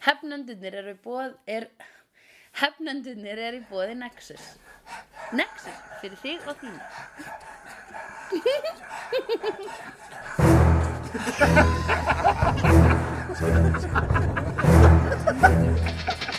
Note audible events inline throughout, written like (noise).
Hefnendunir eru bóð er Hefnendunir eru í bóði Nexus. Nexus fyrir þig og þín Já, (laughs)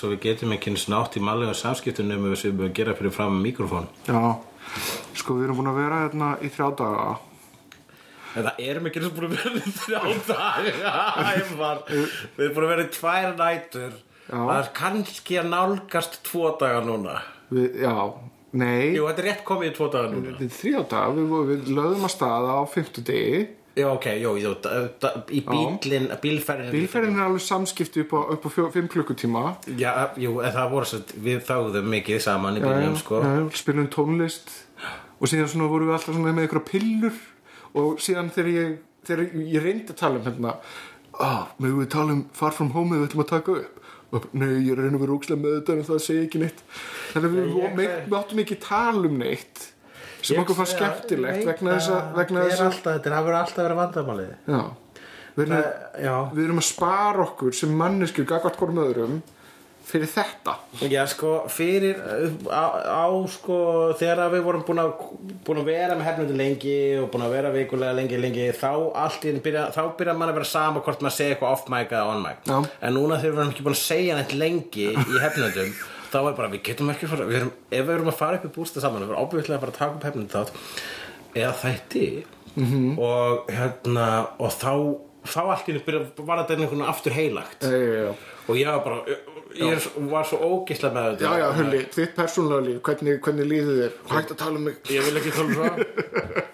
er og við getum ekki eins nátt í mannlega samskiptunum við sem við gera fyrir fram mikrofón. Já, sko við erum búin að vera hérna í þrjá daga. En það erum ekki eins og búin að vera í þrjá daga. (laughs) Við erum búin að vera í tvær nætur. Já. Það er kannski að nálgast tvo daga núna. Við, Já, nei, Jú, þetta er rétt komið í tvo daga núna. Við þrjá daga. Við, við lögðum að staða á fimmtudegi Já, ok, jú, jú, í bílinn, bílferðin Bílferðin er alveg samskipti upp á, upp á fjó, fimm klukkutíma. Já, jú, en það voru svo, við þáðum mikið saman í bílnum, sko. já, spilum tónlist. Og síðan svona vorum við alltaf svona með einhverja pillur. Og síðan þegar ég, þegar ég reyndi að tala um hérna ah, með við tala um Far From Home við ætlum að taka upp? Nei, ég reyndi að vera úkslega með þetta en það segi ekki neitt. Þannig að við, við, við áttum ekki tala um neitt sem okkur fannst skemmtilegt vegna þess að Þetta er alltaf, er- alltaf vera vandamálið. Já, við, erum, Það- við erum að spara okkur sem mannesku gagvart hvorm öðrum fyrir þetta. Já, sko, fyrir á, á sko, þegar við vorum búin að, búin að vera með hefnundu lengi og búin að vera vikulega lengi, lengi þá allt í einu byrja, þá byrja mann að vera sama hvort maður segja eitthvað off-mic eða on-mic Já. en núna þegar við erum ekki búin að segja neitt lengi í hefnundum (laughs) þá er bara, við getum ekki fara, við erum, ef við erum að fara upp í bústa saman, við erum ábyggilega að fara að taka upp hefnundu þátt eða þætti -hmm. og hérna og þá, þá allt í byrja, var þetta einhvern veginn aftur heilagt já, já, já. og ég var bara ég var svo ógisla með þetta Já, já, Hulli, þitt persónulega líf, hvernig, hvernig líður þér? Hægt að tala um mig ég vil ekki tala um það (laughs)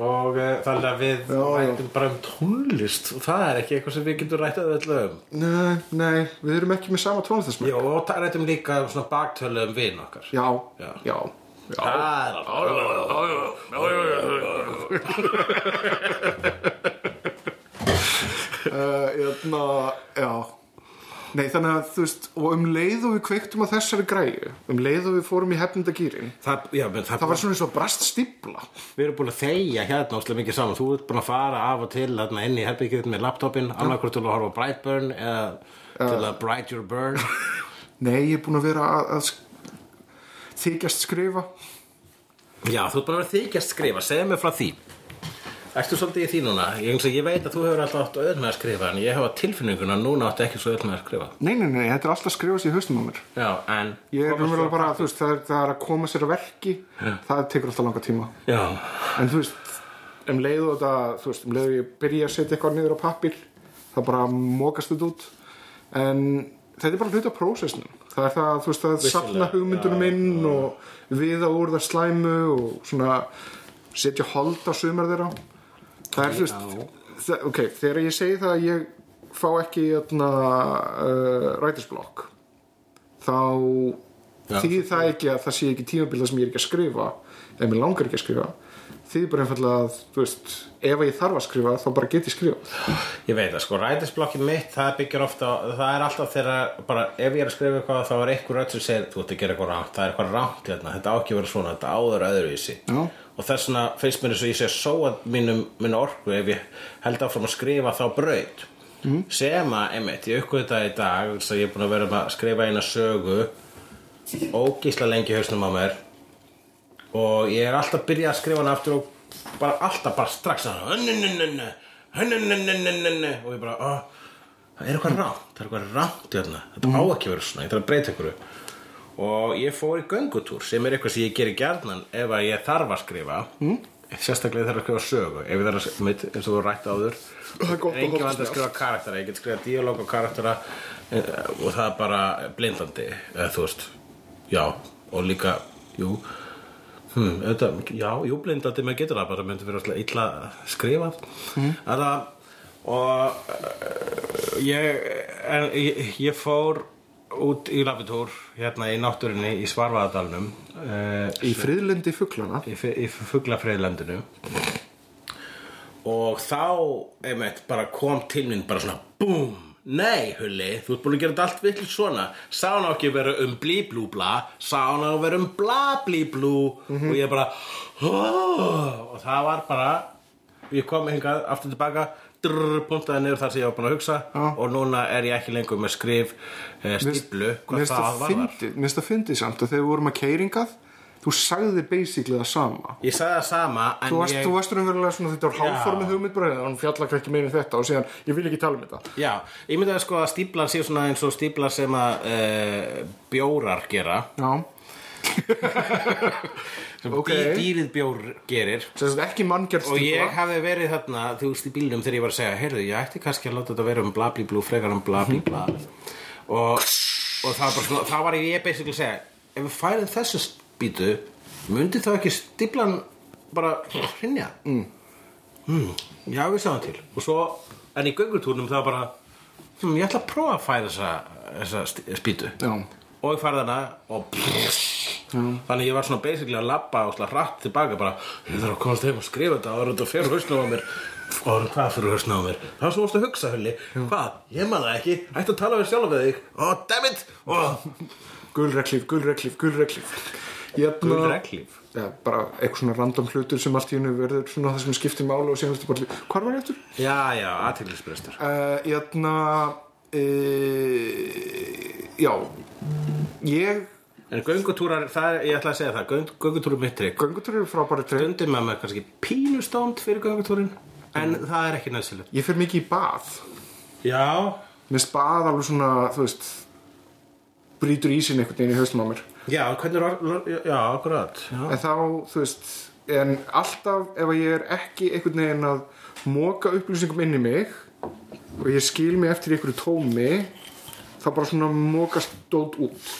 og uh, þannig að við Já, já. rættum bara um tónlist. Og það er ekki eitthvað sem við getum rættað öllu um. Nei, nei, við erum ekki með sama tónlistasmæk já, og það rættum líka um svona baktölu um vin okkar. Já, Já. já, já, það er alveg Uh, (laughs) Hérna, já Nei, þannig að þú veist Og um leið og við kveiktum á þessari græju Um leið og við fórum í hefnindagýrin það, það, Það var svona eins og brast stípla við erum búin að þegja hérna óslega mikið saman. Þú ert búin að fara af og til þarna inn í herbyggið með laptopin annarkvort til að horfa Brightburn eða til að Bright Your Burn. (laughs) Nei, ég er búin að vera að, að þykjast skrifa. Já, þú ert bara að vera þykjast skrifa, segja mér frá því Ertu svolítið í því núna? Ég, ég veit að þú hefur alltaf átt auðvitað með að skrifa en ég hef á tilfinninguna að núna áttu ekki svo auðvitað með að skrifa. Nei, nei, nei, þetta er alltaf skrifast í haustum á mér. Já, en Ég er umverulega bara, þú veist, það er, það er að koma sér að verki Það tekur alltaf langa tíma. Já, En þú veist, um leið og þetta, þú veist, um leið og ég byrja að setja eitthvað niður á pappir Það bara mókast þetta út. En þetta er bara hluti af prósessnum Það er það, þú veist, að safna hugmyndunum já, inn Og viða úr það slæmu Og svona setja hold á sumar þeirra Það er, það, ok, þegar ég segi það að ég fá ekki hérna, uh, rætisblokk Þá þýðir það ekki að það sé ekki tímabilda sem ég er ekki að skrifa eða mér langar ekki að skrifa þýðir bara einfallega að, þú veist ef ég þarf að skrifa, þá bara get ég skrifa ég veit það, sko, rætisblokkið mitt það byggir ofta, það er alltaf þegar bara, ef ég er að skrifa eitthvað, þá er eitthvað rödd sem segir, þú ert að gera eitthvað rámt, það er eitthvað rámt hérna, þetta á ekki að vera svona, þetta áður öðruvísi Já. og þess vegna finnst mér eins og ég sé að sóa mínum, minn orku ef ég held áfram að skrifa þá braut mm. sem að, einmitt, ég uppgöðu þetta í dag ég er búin að vera að skrifa eina sögu ógísla lengi hausnum á mér og ég er alltaf að byrja að skrifa hana aftur og bara alltaf bara strax að hönnunununnu og ég bara, ó, það er eitthvað rámt það er eitthvað rámt hérna, þetta á ekki að vera svona ég þarf að breyta ykkur og ég fór í göngutúr sem er eitthvað sem ég gerir gjarnan ef að ég þarf að skrifa. Mm. sérstaklega þegar að skrifa sögu. Ef ég þarf að, mitt, eins og þú rætt áður er hollt vand að skrifa karaktera. Ég get skrifa díalóg og karaktera eh, og það er bara blindandi eða þú veist, já og líka, jú Hmm, auðvitað, já, jú, blindandi með getur það bara myndi vera alltaf illa skrifað. Mm. það og uh, ég, en, ég ég fór út í labitúr hérna í náttúrinni í Svarfaðadalnum uh, Í friðlindi fuglana. Í, í fuglafriðlandinu og þá einmitt bara kom til mín bara svona BOOM Nei, Hulli, þú ert búin að gera þetta allt vill svona. Sá hann á ekki að vera um blíblúbla Sá hann á að vera um blablíblú Og ég bara oh, Og það var bara Ég kom hingað aftur tilbaka drrr, Puntaði niður þar sem ég var búin að hugsa. Já. Og núna er ég ekki lengur með skrif eh, Stíflu, Mér hvað það var mér finnst það fyndið samt að þegar við vorum að keiringað Þú sagði basically það sama. Ég sagði það sama en Þú varst, ég... þú varst raunverulega svona þetta var hálfformið hugmynd bara hann fjallar ekki meira en þetta og síðan ég vil ekki tala um þetta. Já, ég myndi að sko að stíplan sé svona eins og stíplan sem að uh, bjórar gera. Já, (laughs) sem Ok. dý, dýrið bjór gerir. Og ég hafi verið þarna þú veist í bílnum þegar ég var að segja heyrðu, ég ætti kannski að láta þetta vera um blablíblú frekar um blablíbla og, og það var bara svona, það var ég basically að segja ef við færið þessu spýtu myndi þá ekki stíplan bara hrinja mm. Mm, já, við sjáum til. Og svo, en í göngutúrnum það bara hm, ég ætla að prófa að færa þessa, þessa spýtu. Já, og ég færði hana og þannig ég var svona basically að labba og slá hratt tilbaka bara ég þarf að komast heim og skrifa þetta og þetta fyrir hausnum á mér. Og hvað fyrir hausnum á mér. Það var svo varstu að hugsa hulli. Hvað, ég man það ekki, ætti að tala við sjálf við þig? Oh dammit oh. gulreglíf, gulreglíf, gulreglíf Hérna, Gulreglíf? Já, bara eitthvað svona random hlutur sem allt í hennu verður svona það sem skiptir máli og síðan þetta bara Hvar var þetta? já, já, aðteglisbrestur Uh, hérna uh, Já. Ég en göngutúrar, það ég ætla að segja það göng, göngutúrar mitt trygg. Göngutúr eru frábæri treyð stundum með mér kannski pínustónd fyrir göngutúrin en það er ekki næsilegt Ég fer mikið í bað. Já, Mér bað alveg svona, þú veist brýtur ísinn einhvern veginn í haustum á mér já, hvernig er já, akkurat já. en þá, þú veist en alltaf ef að ég er ekki einhvern veginn að móka upplýsingum inn í mig og ég skil mig eftir í einhverju tómi þá bara svona mókast dót út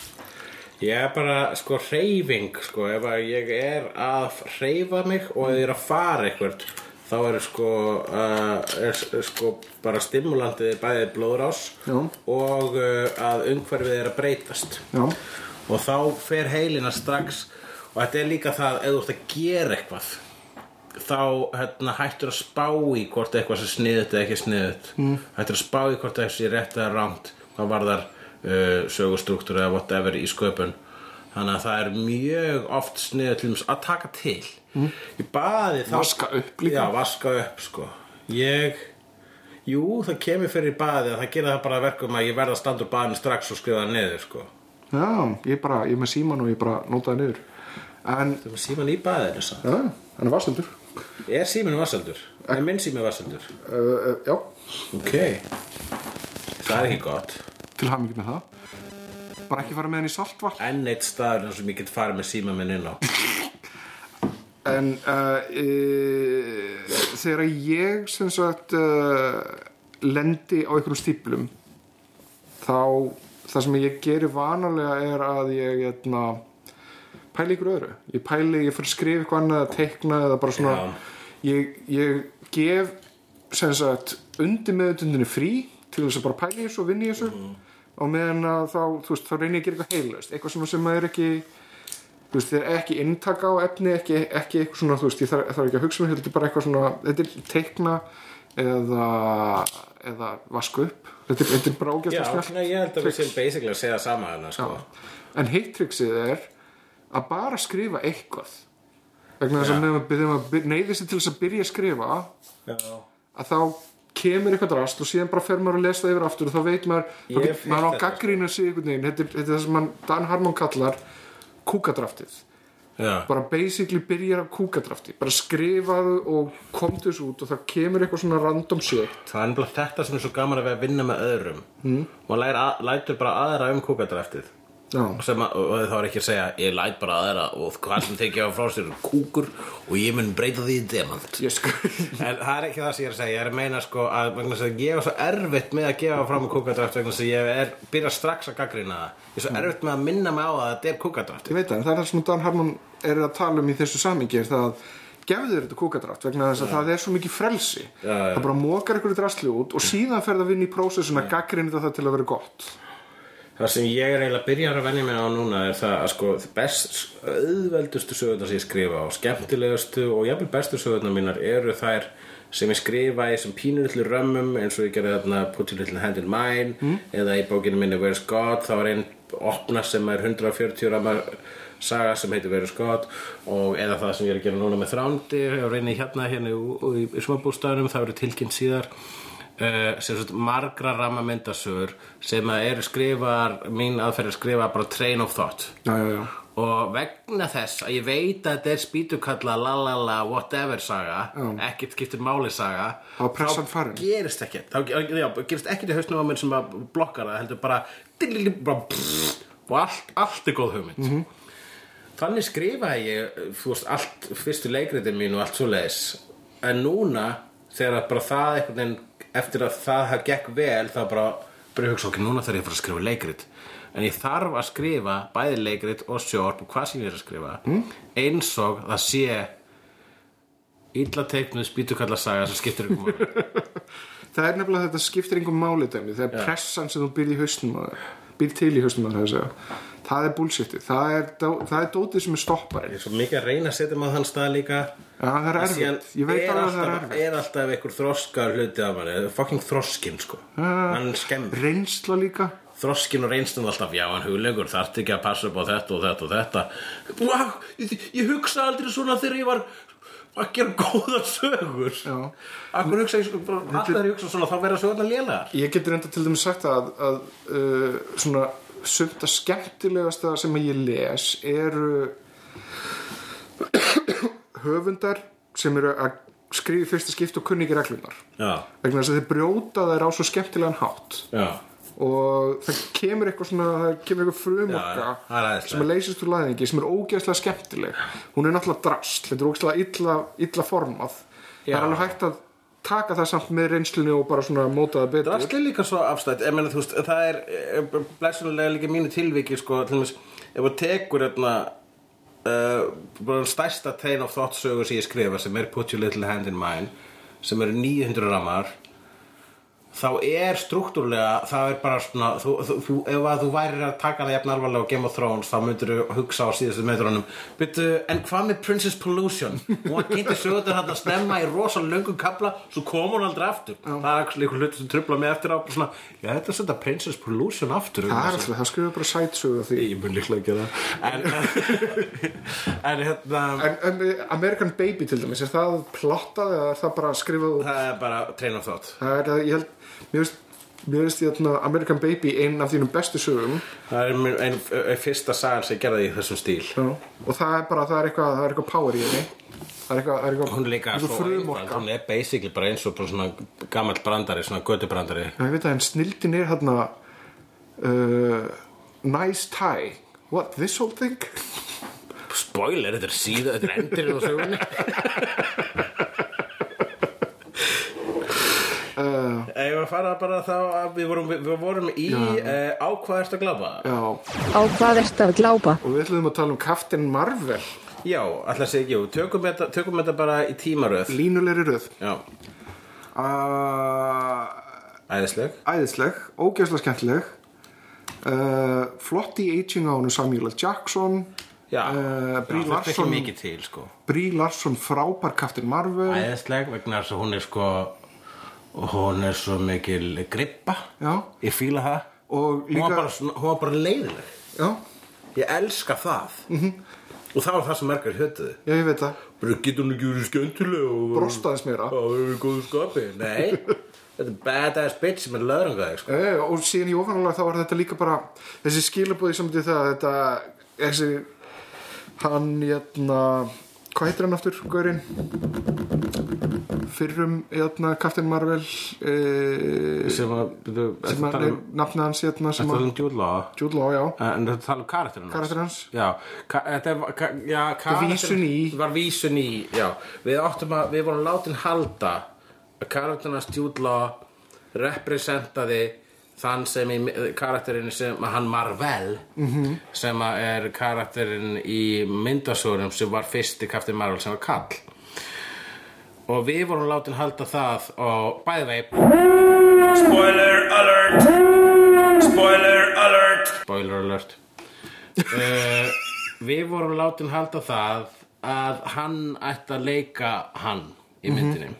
Ég er bara, sko, hreyfing, sko, ef að ég er að hreyfa mig og ég er að fara eitthvað, þá er, sko, uh, er, er, sko, bara stimulantið bæðið blóðrás Já. og uh, að umhverfið er að breytast. Já. Og þá fer heilina strax, og þetta er líka það, ef þú ert að gera eitthvað, þá hérna, hættur að spá í hvort eitthvað sé sniðut eða ekki sniðut. Mm. Hættur að spá í hvort eitthvað sé rétt eða rámt, hvað varðar uh, sögustruktúr eða whatever í sköpun. Þannig að það er mjög oft sniðut til að taka til. Mm. Í baði þá... Vaska upp líka. Já, vaska upp, sko. Ég... Jú, það kemur fyrir í baði að það gera það bara verkum að ég verða að standa úr baðinu strax og skrifa það niður, sko. Já, ég bara, ég með síman og ég bara notaði niður. En, Þú var síman í baðinu, svo. já, hann er vastendur Er síminu vassaldur? Er minn sími vassaldur? uh, uh, Já, Ok. Það er ekki gott. Til mikið með það. Bara ekki fara með henni í saltvatn. Enn eitt staður sem ég get farið með síma minn inn á. (laughs) En uh, þegar ég sem sagt lendi á einhverjum stíplum þá það sem ég geri vanalega er að ég etna, pæli ykkur öðru. Ég pæli, ég fyrir að skrifa eitthvað annað að teikna eða bara svona ég, ég gef sagt undir meðutundinni frí til þess að bara pæli þessu og vinni þessu. Og meðan þá, þú veist, þá reyni ég að gera eitthvað heilaust eitthvað sem, sem er ekki þú veist, þeir ekki inntaka á efni ekki, ekki eitthvað svona, þú veist, ég þarf, þarf ekki að hugsa mér þetta er bara eitthvað svona, þetta er teikna eða eða vaska upp, þetta er, þetta er bara ógæslega snjallt. nei, ég held að við séum basically að segja sama hérna, sko. En heitt triksið er að bara skrifa eitthvað. Vegna þess að maður neyðir sig til þess að byrja að skrifa Já, að þá kemur eitthvað drast og síðan bara fer maður að lesa það yfir aftur og þá veit maður, maður á þetta, gaggrína sig einhvern veginn, þetta, er- það sem Dan Harmon kallar kúkadraftið já, bara basically byrjar af kúkadrafti. Bara skrifaðu og komdu þessu út og það kemur eitthvað svona random shit. Það er nefnilega þetta sem er svo gaman að við að vinna með öðrum. Mm. og lætur bara aðra um sem að, og þá er ekki að segja ég læt bara aðra og hvað sem tekið á frá sér er kúkur og ég mun breyta því í demant. Sko en það er ekki það sem ég er að segja ég er að meina sko að að ég er svo erfitt með að gefa fram kúkadraft vegna að ég er byrja strax að gaggrina það. Ég er svo erfitt með að minna mig á að þetta er kúkadraft Ég veit það, það er það sem Dan Harmon er að tala um í þessu samingi er það að gefðu þér þetta kúkadrátt vegna þess að það er svo mikið frelsi. Já, já. það bara mókar ykkur drastli út og síðan fer það að vinna í prósessun að gaggrinni það til að vera gott Það sem ég er eiginlega að byrja að venja mig á núna er það að sko best auðveldustu sögurnar sem ég skrifa og skemmtilegustu og jafnvel bestu sögurnar mínar eru þær sem ég skrifa í sem pínur litlu römmum eins og ég gerði þarna Put your little hand in mine eða í bókinu minni Where's God. Þá er einn opna sem er 140 rammar saga sem heitir Where's God og eða það sem ég er að gera núna með þrándi. Og reyni hérna hérna í, í, í smabústæðunum það verður tilkynnt síðar uh, sem sagt margra ramma myndasögur sem að eru skrifar mín aðferð að skrifa bara train of thought. Já, já, já. Og vegna þess að ég veit að þetta er spýtukalla la la la whatever saga ekkert skiptir máli saga Þá gerist ekkert. Þá gerist ekkert í hausnum á mér sem að blokkar það heldur bara, bara pff, og allt, allt er góð hugmynd. Mhm. þannig skrifaði ég veist, allt, fyrstu leikritin mín og allt svo leis en núna þegar bara það veginn eftir að það hafði gekk vel þá bara bara ég hugsa okkur, núna þarf ég að fara að skrifa leikrit. En ég þarf að skrifa bæði leikrit og sjórp og hvað sem ég er að skrifa mm. eins og það sé illa teiknuð spýtukalla saga sem skiptir ykkur máli. (laughs) Það er nefnilega þetta skiptir einhver máli dæmi. Þegar pressan sem þú býrð í hausnum býrð til í hausnum að segja það er bullshitið, það er, það er dótið sem er stopparinn Ég er svo mikið að reyna að setja maður þann stað líka. Já, það er erfitt, ég veit er alveg að það er erfitt. er alltaf einhver þroskar hluti af manni. Fucking þroskin sko. Hann skemmir Reynsla líka. Þroskin og reynslun alltaf já hann hugleikur þarf ekki að passa upp á þetta og þetta og þetta. Wow, ég, ég hugsa aldrei svona þegar ég var að gera góða sögur. Akkur hugsa ég alltaf þegar ég hugsa svona þá verða sögurnar lélegar? Ég geti reynda til dæmis sagt að, að uh, svona sumt að skemmtilegasta sem ég les eru höfundar sem eru að skrifa í fyrsta skipt og kunni ekki reglunar vegna þess að þeir brjóta þær á svo skemmtilegan hátt. Já, og það kemur eitthvað svona það kemur eitthvað það er æðislegt. sem að leysist úr læðingi sem er ógeðslega skemmtileg. Hún er náttúrulega drast, þetta er ógeðslega illa, illa formað. Það Já. er alveg hægt að taka það samt með reynslunni og bara svona móta það betur. Drasli líka svo afstætt. Ég meina þú veist, það er eh, blessunulega líka mínu tilviki sko, til dæmis, ef þú tekur hérna uh, bara stærsta train of thought sögur sem ég skrifa sem er Put Your Little Hand in Mine sem eru 900 ramar þá er struktúrlega það er bara svona þú, þú, ef að þú værir að taka það jafn alvarlega á Game of Thrones þá myndir þú hugsa á síðustu metrunum Byttu, en hvað með Princess Pollution? Hún var kynnti sögður hann að snemma í rosa löngum kapla, svo kom hún aldrei aftur. Það er ekki einhver hluti sem trubla mig eftir á bara svona, já þetta er svona Princess Pollution aftur það er alltaf, það skrifa bara sætsögu því. Ég mun líklega að gera það. En, (laughs) en hérna En, en American Baby til dæmis, er það plottað eða er það bara skrifað mér veist, mér veist ég að American Baby einn af þínum bestu sögum. Það er ein, ein, ein fyrsta sagan sem ég gerði í þessum stíl. Já. og það er bara, það er eitthvað, það er eitthvað power í henni. Það er eitthvað, það er eitthvað hún líka svo hún er basically bara eins og bara svona gamall brandari, svona götubrandari. Já, ég veit að en snildin er hérna uh, nice tie. What, this whole thing? spoiler, þetta er síða, þetta er endirinn á sögunni (laughs) (laughs) Uh, Ef að fara bara þá að við vorum, við, vorum í uh, á hvað ertu að glápa? já, Á hvað ertu að glápa? og við ætlum að tala um Captain Marvel. Já, alltaf segi, jú, tökum þetta, tökum þetta bara í tímaröð. Línulegri röð. Já, uh, æðisleg. æðisleg, ógeðslega skemmtileg. Uh, flott í aging á hún Samuel L. Jackson. Já, uh, Brie það er ekki Larson mikið til, sko. Brie Larson frábær Captain Marvel. Æðisleg vegna þess að hún er sko hún er svo mikil grippa. Já, Ég fíla það. Og Hún var líka bara, hún var bara leiðileg já, Ég elska það. -hmm. Og það var það sem merkar hötuðu já, ég veit það. Bara getur hún ekki verið skemmtileg og brostaðis meira. Já, það er góðu skapi. Nei, (laughs) þetta er badass bitch sem er löðrungaði sko. og síðan í ofanálega þá var þetta líka bara þessi skilabóði samt í það að þetta þessi hann hérna hvað heitir hann aftur, Gaurinn? Fyrrum, hérna, Captain Marvel uh, sem að, nei, nafna hans, hérna, sem Þetta að er um Jude Law já, En þetta tala um karakterinn hans. Þetta. Var vísun í, Við áttum að, við vorum látin halda að karakterinn hans Jude Law representaði þann sem í karakterinn sem að hann Marvel -hmm. sem að er karakterinn í myndasögunum sem var fyrsti Captain Marvel sem var kall og við vorum látin halda það og bæði vei Spoiler alert! Spoiler alert! spoiler alert uh, við vorum látin halda það að hann ætti að leika hann í myndinni.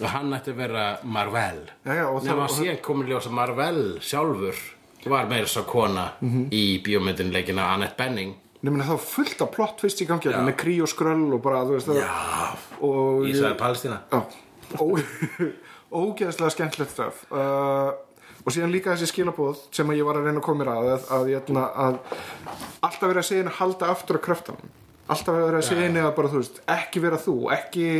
og hann ætti að vera Marvel. Já, já, og það- nema og- síðan komin ljós að Marvel sjálfur var meira svo kona í bíómyndin leikina Annette Benning nefnir það var fullt af plott fyrst í gangi, með krí og skröll og bara, veist og Já, ó, (laughs) ógeðslega skemmtilegt stöf. Uh, og síðan líka þessi skilabóð sem að ég var að reyna að koma mér að að, að, að, að alltaf verið að segja henni að halda aftur á kröftanum alltaf verið að segja að bara þú veist ekki vera þú, ekki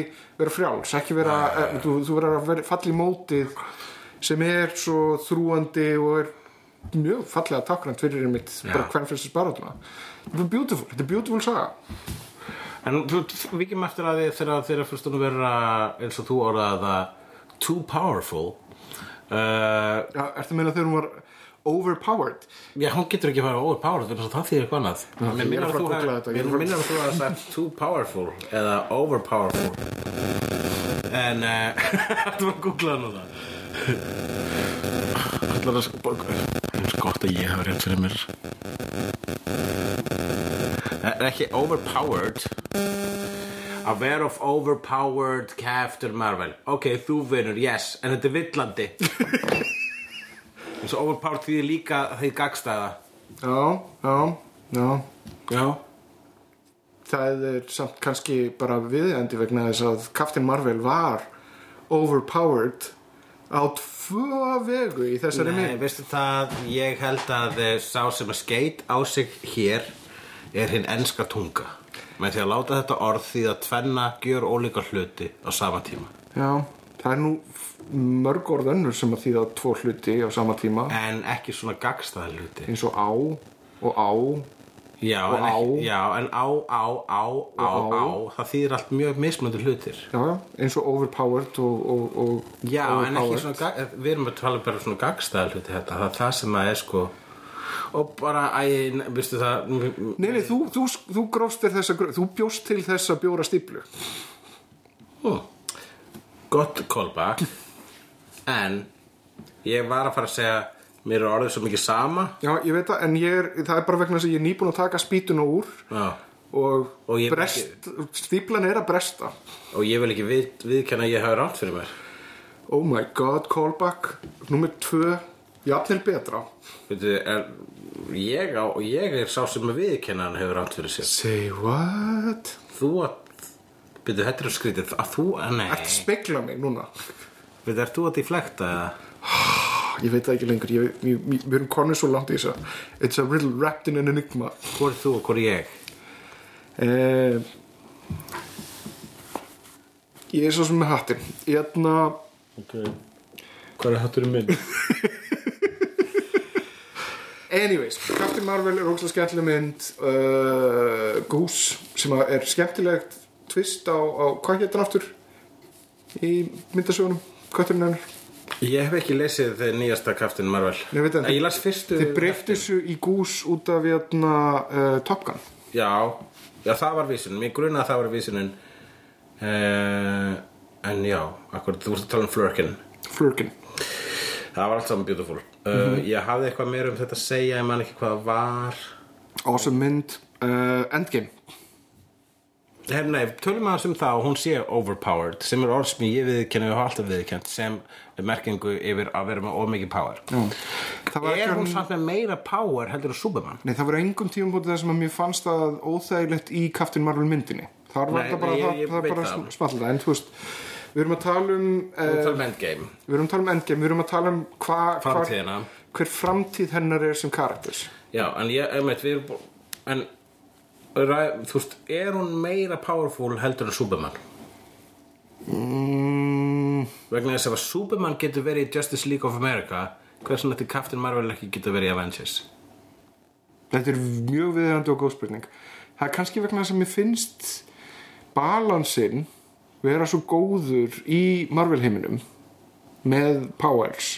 vera frjáls ekki vera, eh, þú, þú verður að vera falla í mótið sem er svo þrúandi og er mjög fallega takkrænt fyrir mitt bara hvern fyrir þessi baratuna þetta er beautiful, þetta er beautiful saga. En þú ekki eftir að því þegar þeirra fyrst að vera eins og þú orðaði það too powerful. Uh, Já, ertu að meina þegar hún var overpowered. Já, hún getur ekki að fara overpowered þannig að það þýðir eitthvað annað. Mér er minnir að að að er að þú að sagt too powerful eða overpowerful. En uh, þú var að googla það núna? Allar að sko eins gott að ég hafa rétt fyrir mér. Það er ekki overpowered. A wear of overpowered Captain Marvel. Ok, þú vinur, yes, en þetta er villandi (laughs) eins og overpowered því líka því gagstæða Já, já, já. Já. Það er samt kannski bara viðendi vegna þess að Captain Marvel var overpowered á tvö vegu í þessari Nei, mynd. veistu það, ég held að eh, sá sem að skeit á sig hér er hinn enska tunga. Með því að láta þetta orð því að tvenna gjör ólíka hluti á sama tíma. Já, það er nú mörg orð önnur sem að þýða tvo hluti á sama tíma en ekki svona gagstæða hluti eins og á og á Já, Og en, á. ekki, já en á, á, á, á, á. það þýðir allt mjög mismöndu hlutir Já, eins og overpowered og, og, og Já, en ekki overpowered. svona, gag- við erum að tala bara svona gagstæða hluti þetta, það er það sem að er sko og bara, æ, veistu það Nei, nei, þú, þú, þú gróst þér þessa þú bjóst til þessa bjóra stíplu Hm. Gott callback En Ég var að fara að segja Mér er orðið svo mikið sama. Já, ég veit það, en ég er, það er bara vegna þess að ég er nýbúin að taka spýtuna úr Já. og, Og brest, stíplan er að bresta. Og ég vil ekki við, viðkenna að ég hafi rátt fyrir mér. Oh my god, callback Númer tvö, jafnvel betra. Veitu, er, ég, á, ég er sá sem að viðkenna hann hefur rátt fyrir sér. Say what? Þú að Veitu, þetta er skrítið. Að þú, að nei. Ertu spekla mig núna? Veitu, er þú að deflekta eða? Ég veit það ekki lengur, ég, ég, ég, við erum konið svo langt í þess að It's a riddle wrapped in an enigma. Hvor er þú og hvor er ég? Eh, Ég er svo sem með hattin Hérna Ok. Hvað er hatturinn minn? (laughs) Anyways, Captain Marvel er ógslag skemmtileg mynd. Uh, Goose sem að er skemmtilegt twist á, á hvað getur hann aftur í myndasögunum Kötturinn hennar? Ég hef ekki lesið þeir nýjasta Captain Marvel. Nei, veit það, Ég las fyrstu Þið breyftu þessu í Goose út af hérna, uh, Top Gun. Já, já það var vísunin. Mér grunna að það var vísunin. Uh, En já, akkur, þú vorst að tala um Flurkin. Flurkin. Það var allt saman beautiful. Uh, Ég hafði eitthvað meira um þetta að segja Ég man ekki hvað var. Awesome mynd. Endgame Her, Nei, tölum aðeins um það og hún sé overpowered sem er orð sem ég viðkenni og alltaf viðkent sem merkingu yfir að vera með ómikið power. Það Er hún samt með meira power heldur en Superman? Nei, það var engum tíum búin þess að mér fannst það óþægilegt í Captain Marvel myndinni. Þar var það bara, ég- það, ég það veit bara það. smallta En þú veist, við erum að tala um Þú uh, tala um endgame. Við erum að tala um Endgame, við erum að tala um hva, hva, ræ- þú veist, er hún meira powerful heldur en Superman? Mm, vegna þess að Superman getur verið í Justice League of America hversu nætti Captain Marvel ekki getur verið í Avengers? Þetta er mjög viðjandi og góð spurning. Það er kannski vegna þess að mér finnst balansinn vera svo góður í Marvel heiminum með powers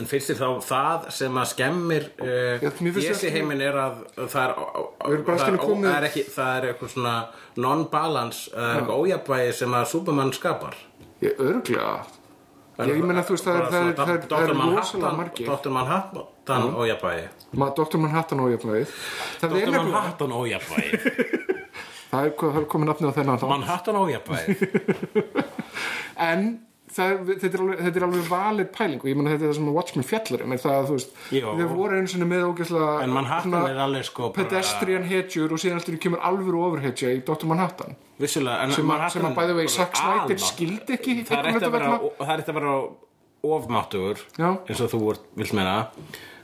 En finnst þér þá það sem að skemmir uh, Já, mér finnst Jesse það- heimin er að það er, það er, það er, ekki, það er eitthvað svona non-balance, uh, eitthvað ójafnvægi sem að Superman skapar. Ég örglega Ég, ég meina þú veist það er, það er, það er, það er rosalega margir. Dr. Manhattan ójafvægi Ma, Dr. Manhattan Það er Dr. Manhattan ójafvægi (laughs) Það er, það er komið nafnið á þennan Manhattan ójafvægi (laughs) (laughs) En það, þetta, er alveg, þetta er alveg valið pæling og ég meina þetta er það sem Watchmen fjallar um er það að þú veist við voru einu sinni með ógeðslega En er sko pedestrian hetjur og síðan alltaf kemur alvöru overhetja í Dr. Manhattan. Vissulega en sem, að, Manhattan sem að bæði vegi Zack Snyder skildi ekki Það er eitt að vera, er að ofmáttugur eins og þú vilt meina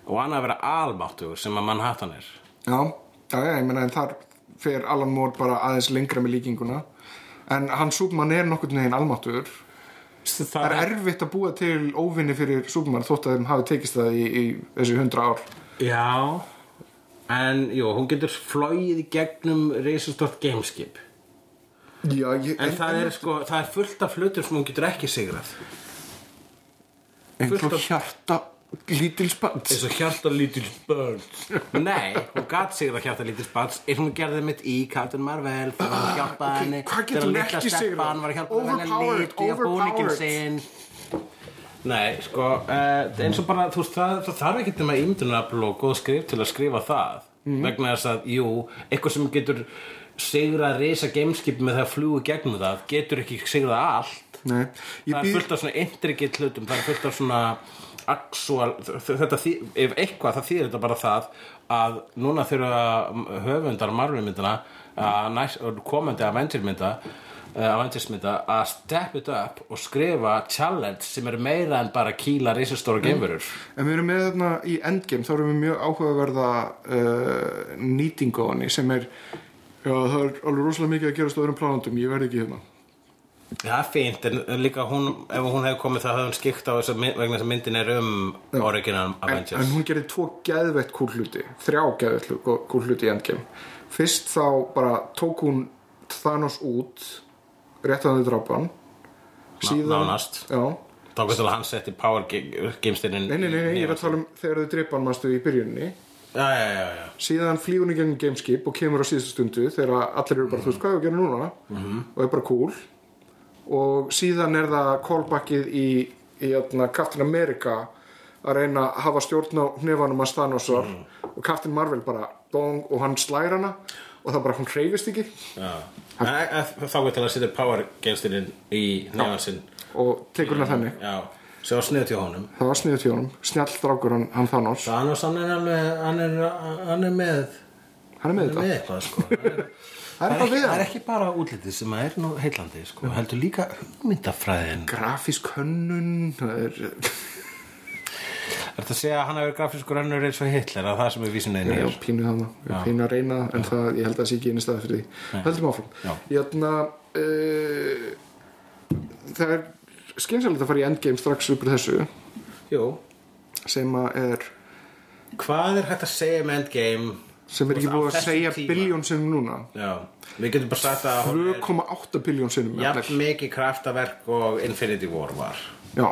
og annað að vera almáttugur sem að Manhattan er. Já, já, ég meina en þar fer Alan Moore bara aðeins lengra með líkinguna. En hann Superman er nokkurn veginn almáttur það er erfitt að búa til óvinni fyrir Superman þótt að þeim hafi tekist það í, í þessi hundra ár. Já En jú, hún getur flóið í gegnum reisastort gameskip. Já, ég, En það er sko, það er fullt af hlutur sem hún getur ekki sigrað. Og af- hjarta lítils bands eins og hjarta lítils birds Nei, hún gat sigrað hjarta lítils birds eins og hún gerði mitt í Captain Marvel þegar hún hjálpaði henni hvað getur þegar hún sigrað? stelpan var að hjálpa henni að liti á búningin sinn. Nei, sko, uh, eins og bara, þú veist, það, það þarf ekki nema ímyndunarafl og góð skrif til að skrifa það. Vegna þess að, jú, eitthvað sem getur sigrað risa gameskip með það að fljúi gegnum það getur ekki sigrað allt. Nei, það er fullt af svona actual, þetta, ef eitthvað það þýðir þetta bara það að núna þurfa höfundar marfumyndina að næst, komandi Avenger mynda Avengers mynda að step it up og skrifa challenge sem er meira en bara kýla risastóra geimverur. En við erum með þarna í Endgame þá erum við mjög áhugaverða uh, á henni sem er já það er alveg rosalega mikið að gerast á öðrum plánandum, ég verð ekki hérna það er fínt en en líka hún, ef hún hefði komið það hefði hún skikt á þess að vegna þess að myndin er um original en, Avengers. en hún gerði tvo geðveitt kúl hluti þrjá geðveitt kúl hluti í Endgame. Fyrst þá bara tók hún Thanos út rétt að þau drápan nánast. já, þá getur hann setti power geimstinin nei, nei, nei, ég er að tala um þegar þau dreipan manstu í byrjunni já, já, já, síðan í gegnum gameskip og kemur á síðustu stundu þegar allir eru bara, þú veist, hvað að gera núna? Og er bara cool og síðan er það callbackið í, í atna, Captain America að reyna að hafa stjórn á hnefanum að Thanosar og Captain Marvel bara dong og hann slæra hana og það bara hún hreyfist ekki. Já, en e- e- þá getur að setja power geimstinin í nefn sinn. Og tekur hana þannig. Já, sem var snið til honum. Það var sniðut hjá honum, snjall drákur hann, hann Thanos. Thanos, hann er alveg, hann er, hann er með hann er með með þetta, eitthvað, sko (laughs) Það er- við það er ekki bara útlitið sem er nú heillandi, sko heldur líka hugmyndafræðin. Grafísk hönnun það er Er þetta að segja að hann hefur grafískur önnur eins og Hitler að það sem er vísinniðin Já, er? pínu það, pínu að reyna en það, ég held að það sé ekki einu staði fyrir því. Heldum áfram. Já. Jæna, uh, Það er skynsalegt að fara í endgame strax upp úr þessu. Jú, sem að er hvað er hægt að segja um Endgame sem er ekki búið að segja biljón sinnum núna. Já, við getum bara sagt að hún er 2,8 biljón sinnum jafn mikið kraftaverk og Infinity War var. Já,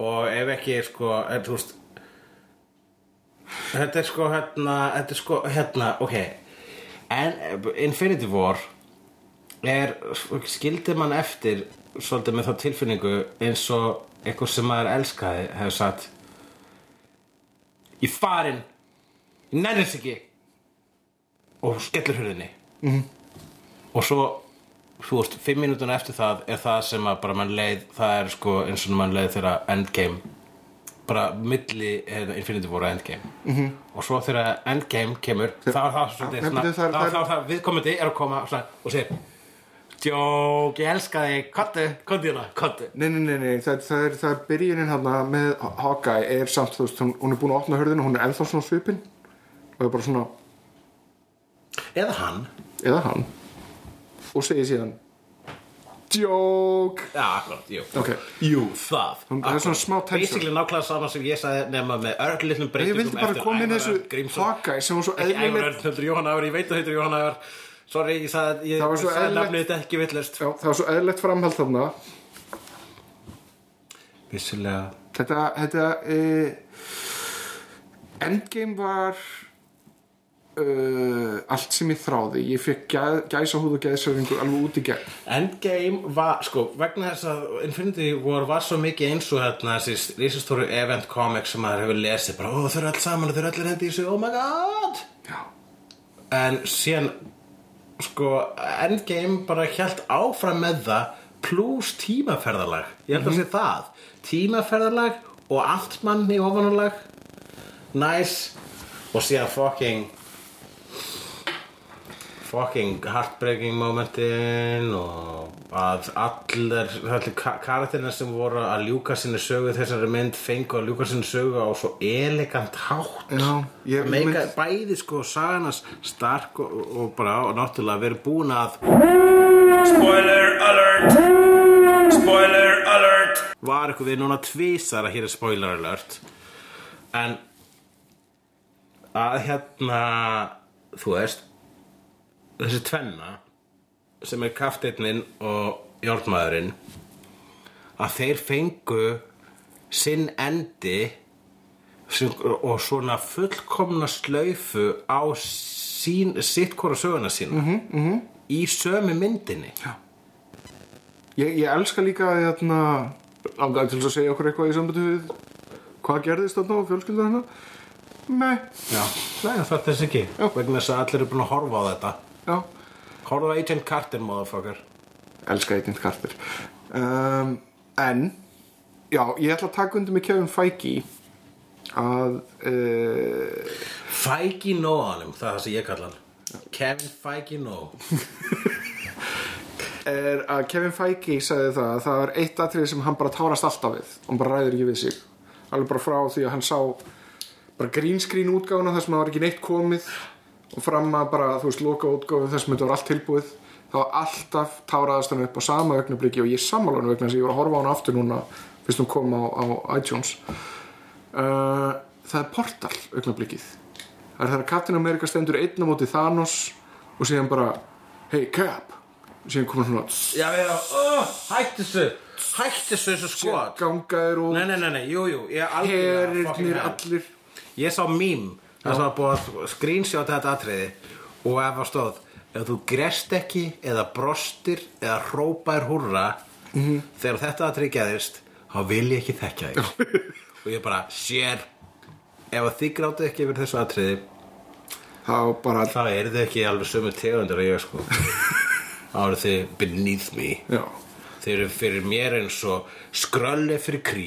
og ef ekki sko er, þú veist þetta er sko hérna þetta er sko hérna ok. En Infinity War er skildi mann eftir svolítið með þá tilfinningu eins og eitthvað sem maður elskaði hefur sagt ég farin ég nennist ekki og skellur hurðinni -hmm. og svo þú veist, fimm mínútur eftir það er það sem að bara mann leið það er sko eins og mann leið þegar Endgame bara milli Infinity War og Endgame -hmm. og svo þegar Endgame kemur þá er það svolítið svona, það er- þá það er- það viðkomandi er að koma svona, og segir Jók, ég elska þig, kottu, kottu hérna, kottu nei, nei, nei, nei það, það, er, það er byrjunin hérna með Hawkeye er samt, þú veist, hún, hún er búin að opna hörðinu hún er ennþá svona svipin og er bara svona eða hann. Eða hann. Og segir síðan joke. Já, akkurat, jú. Ok, Jú, það. Það er svona smá tension. Basically nákvæmlega sama sem ég sagði nema með örlitlum ég breytingum vildi bara eftir koma inn í Ævar þessu Örn Grímsson. Hawkeye sem var svo Ekki Ævar eðlileg Örn, heldur Jóhann Ævar, ég veit að heitir Jóhann Ævar. Sorry, ég sagði, ég Það var svo sagði eðlilegt- nafnið þetta ekki villist Já, það var svo eðlilegt framhald þarna. Vissilega Þetta, þetta uh, Endgame var uh, allt sem ég þráði. Ég fekk gæ, gæsa húð og gæsarringu alveg út í gegn. Endgame var, sko, vegna þess að Infinity War var svo mikið eins og hérna þessi risastóru event comic sem maður hefur lesið bara, ó þau eru alls saman þau eru allir hendi í sig, oh my god! Já, en síðan sko, Endgame bara hjælt áfram með það pluss tímaferðalag. Ég held að sé það. Tímaferðalag og altmann í ofanulag nice. Og síðan fucking fucking heartbreaking momentin og að allir, allir karakterina sem voru að ljúka sinni sögu þessari mynd fengu að ljúka sinni sögu á svo elegant hátt Já, ég- meika mynd- bæði sko saganas stark og, og bara og náttúrulega verið búin að Spoiler alert! Spoiler alert! var eitthvað við núna tvísar að hér er spoiler alert en að hérna þú veist þessi tvenna sem er kafteitnin og jórnmaðurinn að þeir fengu sinn endi sem, og svona fullkomna slaufu á sín, sitt hvora söguna sína. -hmm, -hmm. í sömu myndinni. Já. ég, ég elska líka að hérna, til að segja okkur eitthvað í sambandi við hvað gerðist þarna og fjölskyldur hennar. Nei, Já, Nei, það þess ekki vegna þess að allir eru búin að horfa á þetta já, Horfa á Agent Carter, motherfucker. Elska Agent Carter. Um, En Já, ég ætla að taka undir með Kevin Feige að uh, Feige Nóanum, það er það sem ég kalla hann. Kevin Feige Nó (laughs) er að Kevin Feige sagði það að það er eitt atrið sem hann bara tárast alltaf við. Og hann bara ræður ekki við sig. Alveg bara frá því að hann sá bara green screen útgáfuna þar sem það var ekki neitt komið og fram að bara, þú veist, loka útgáfu þar sem þetta var allt tilbúið þá alltaf táraðast hann upp á sama augnabliki og ég sammála hann vegna þess að ég var að horfa á hann aftur núna fyrst hún kom á, á iTunes. Uh, það er Portal augnablikið það er þegar Captain America stendur einn á móti Thanos og síðan bara hey Cap! Og síðan komur svona Já, já, oh, hættu þessu Hættu þessu þessu skot gangaðir og Nei, nei, nei, nei, jú, jú Ég herirnir hell. allir. Ég sá mím Það var búið að screenshot þetta atriði Og ef það stóð Ef þú grest ekki eða brostir eða hrópaðir húrra Mhm. Þegar þetta atriði geðist Þá vil ég ekki þekkja þig. (laughs) Og ég bara, sér Ef að þið grátið ekki yfir þessu atriði þá bara, þá eru þið ekki alveg sömu tegundur og ég sko. (laughs) Þá eru þið beneath me. Já. Þið eru fyrir mér eins og skrölli fyrir krí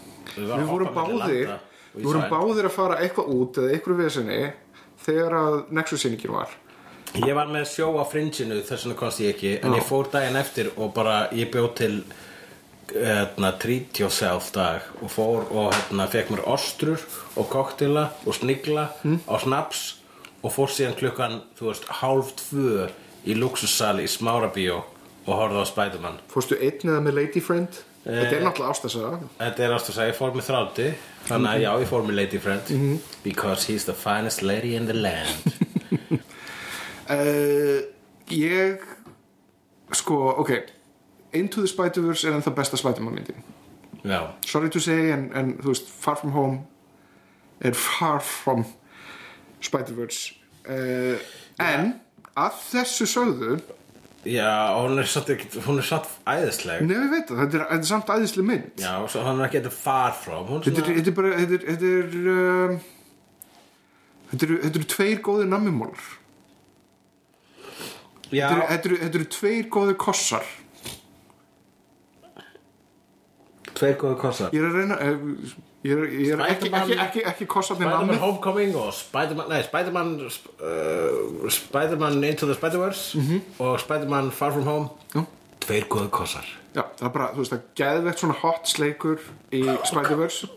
vel gert vel gert Spiderman 2 eða Spiderman Far From Home eða Spiderman 8 Já, ég bara nýbúin að sjá hana Ég sá hana á miðgudaginn já, já, þú sást hana Emi, þú sást hana sent og síð Ég var í sumarfrí á Ítalíu Ég veit það en ég var, þú veist að, Við vorum báðir Við vorum báðir að fara eitthvað út eða eitthvað vesinni þegar að Nexus-sýningin var. Ég var með sjó á fringinu þess vegna komst ég ekki en ég fór daginn eftir og bara ég bjóð til hérna, treat yourself dag og fór og hérna, fekk mér ostrur og koktila og snigla á snaps og fór síðan klukkan þú veist hálf tvö í luxussali í Smárabíó og horfði á Spiderman. Fórstu einn eða með Lady Friend Þetta er náttúrulega ástasaga Þetta er ást að segja, ég fór með þrátti Þannig að já, ég fór með lady friend. Because he's the finest lady in the land. Uh, (laughs) Ég Sko, ok. Into the Spider-Verse er ennþá besta Spider-Man myndin. Já, Sorry to say en, en þú veist Far From Home er far from Spider-Verse. Uh, En að þessu sögðu já, hún er satt er satt æðisleg. Nei, við veit það, þetta er, þetta er samt æðislega mynd. Já, svo hann er ekki eitthvað far Hún Þetta er, svona er bara Þetta er, þetta er um, Þetta eru, tveir góðir nammimólar Já, þetta eru, tveir góðir kossar. Tveir góðu kossar. Ég er að reyna eh, Ég er, ég er ekki, ekki, ekki, ekki kossarnir Spider-Man Homecoming og Spider-Man Nei, Spider-Man uh, Spider-Man Into the Spider-Verse og Spider-Man Far From Home. Já. Tveir góðu kossar. Já, það er bara, þú veist, það er geðveikt svona hot sleikur í Spider-Verse.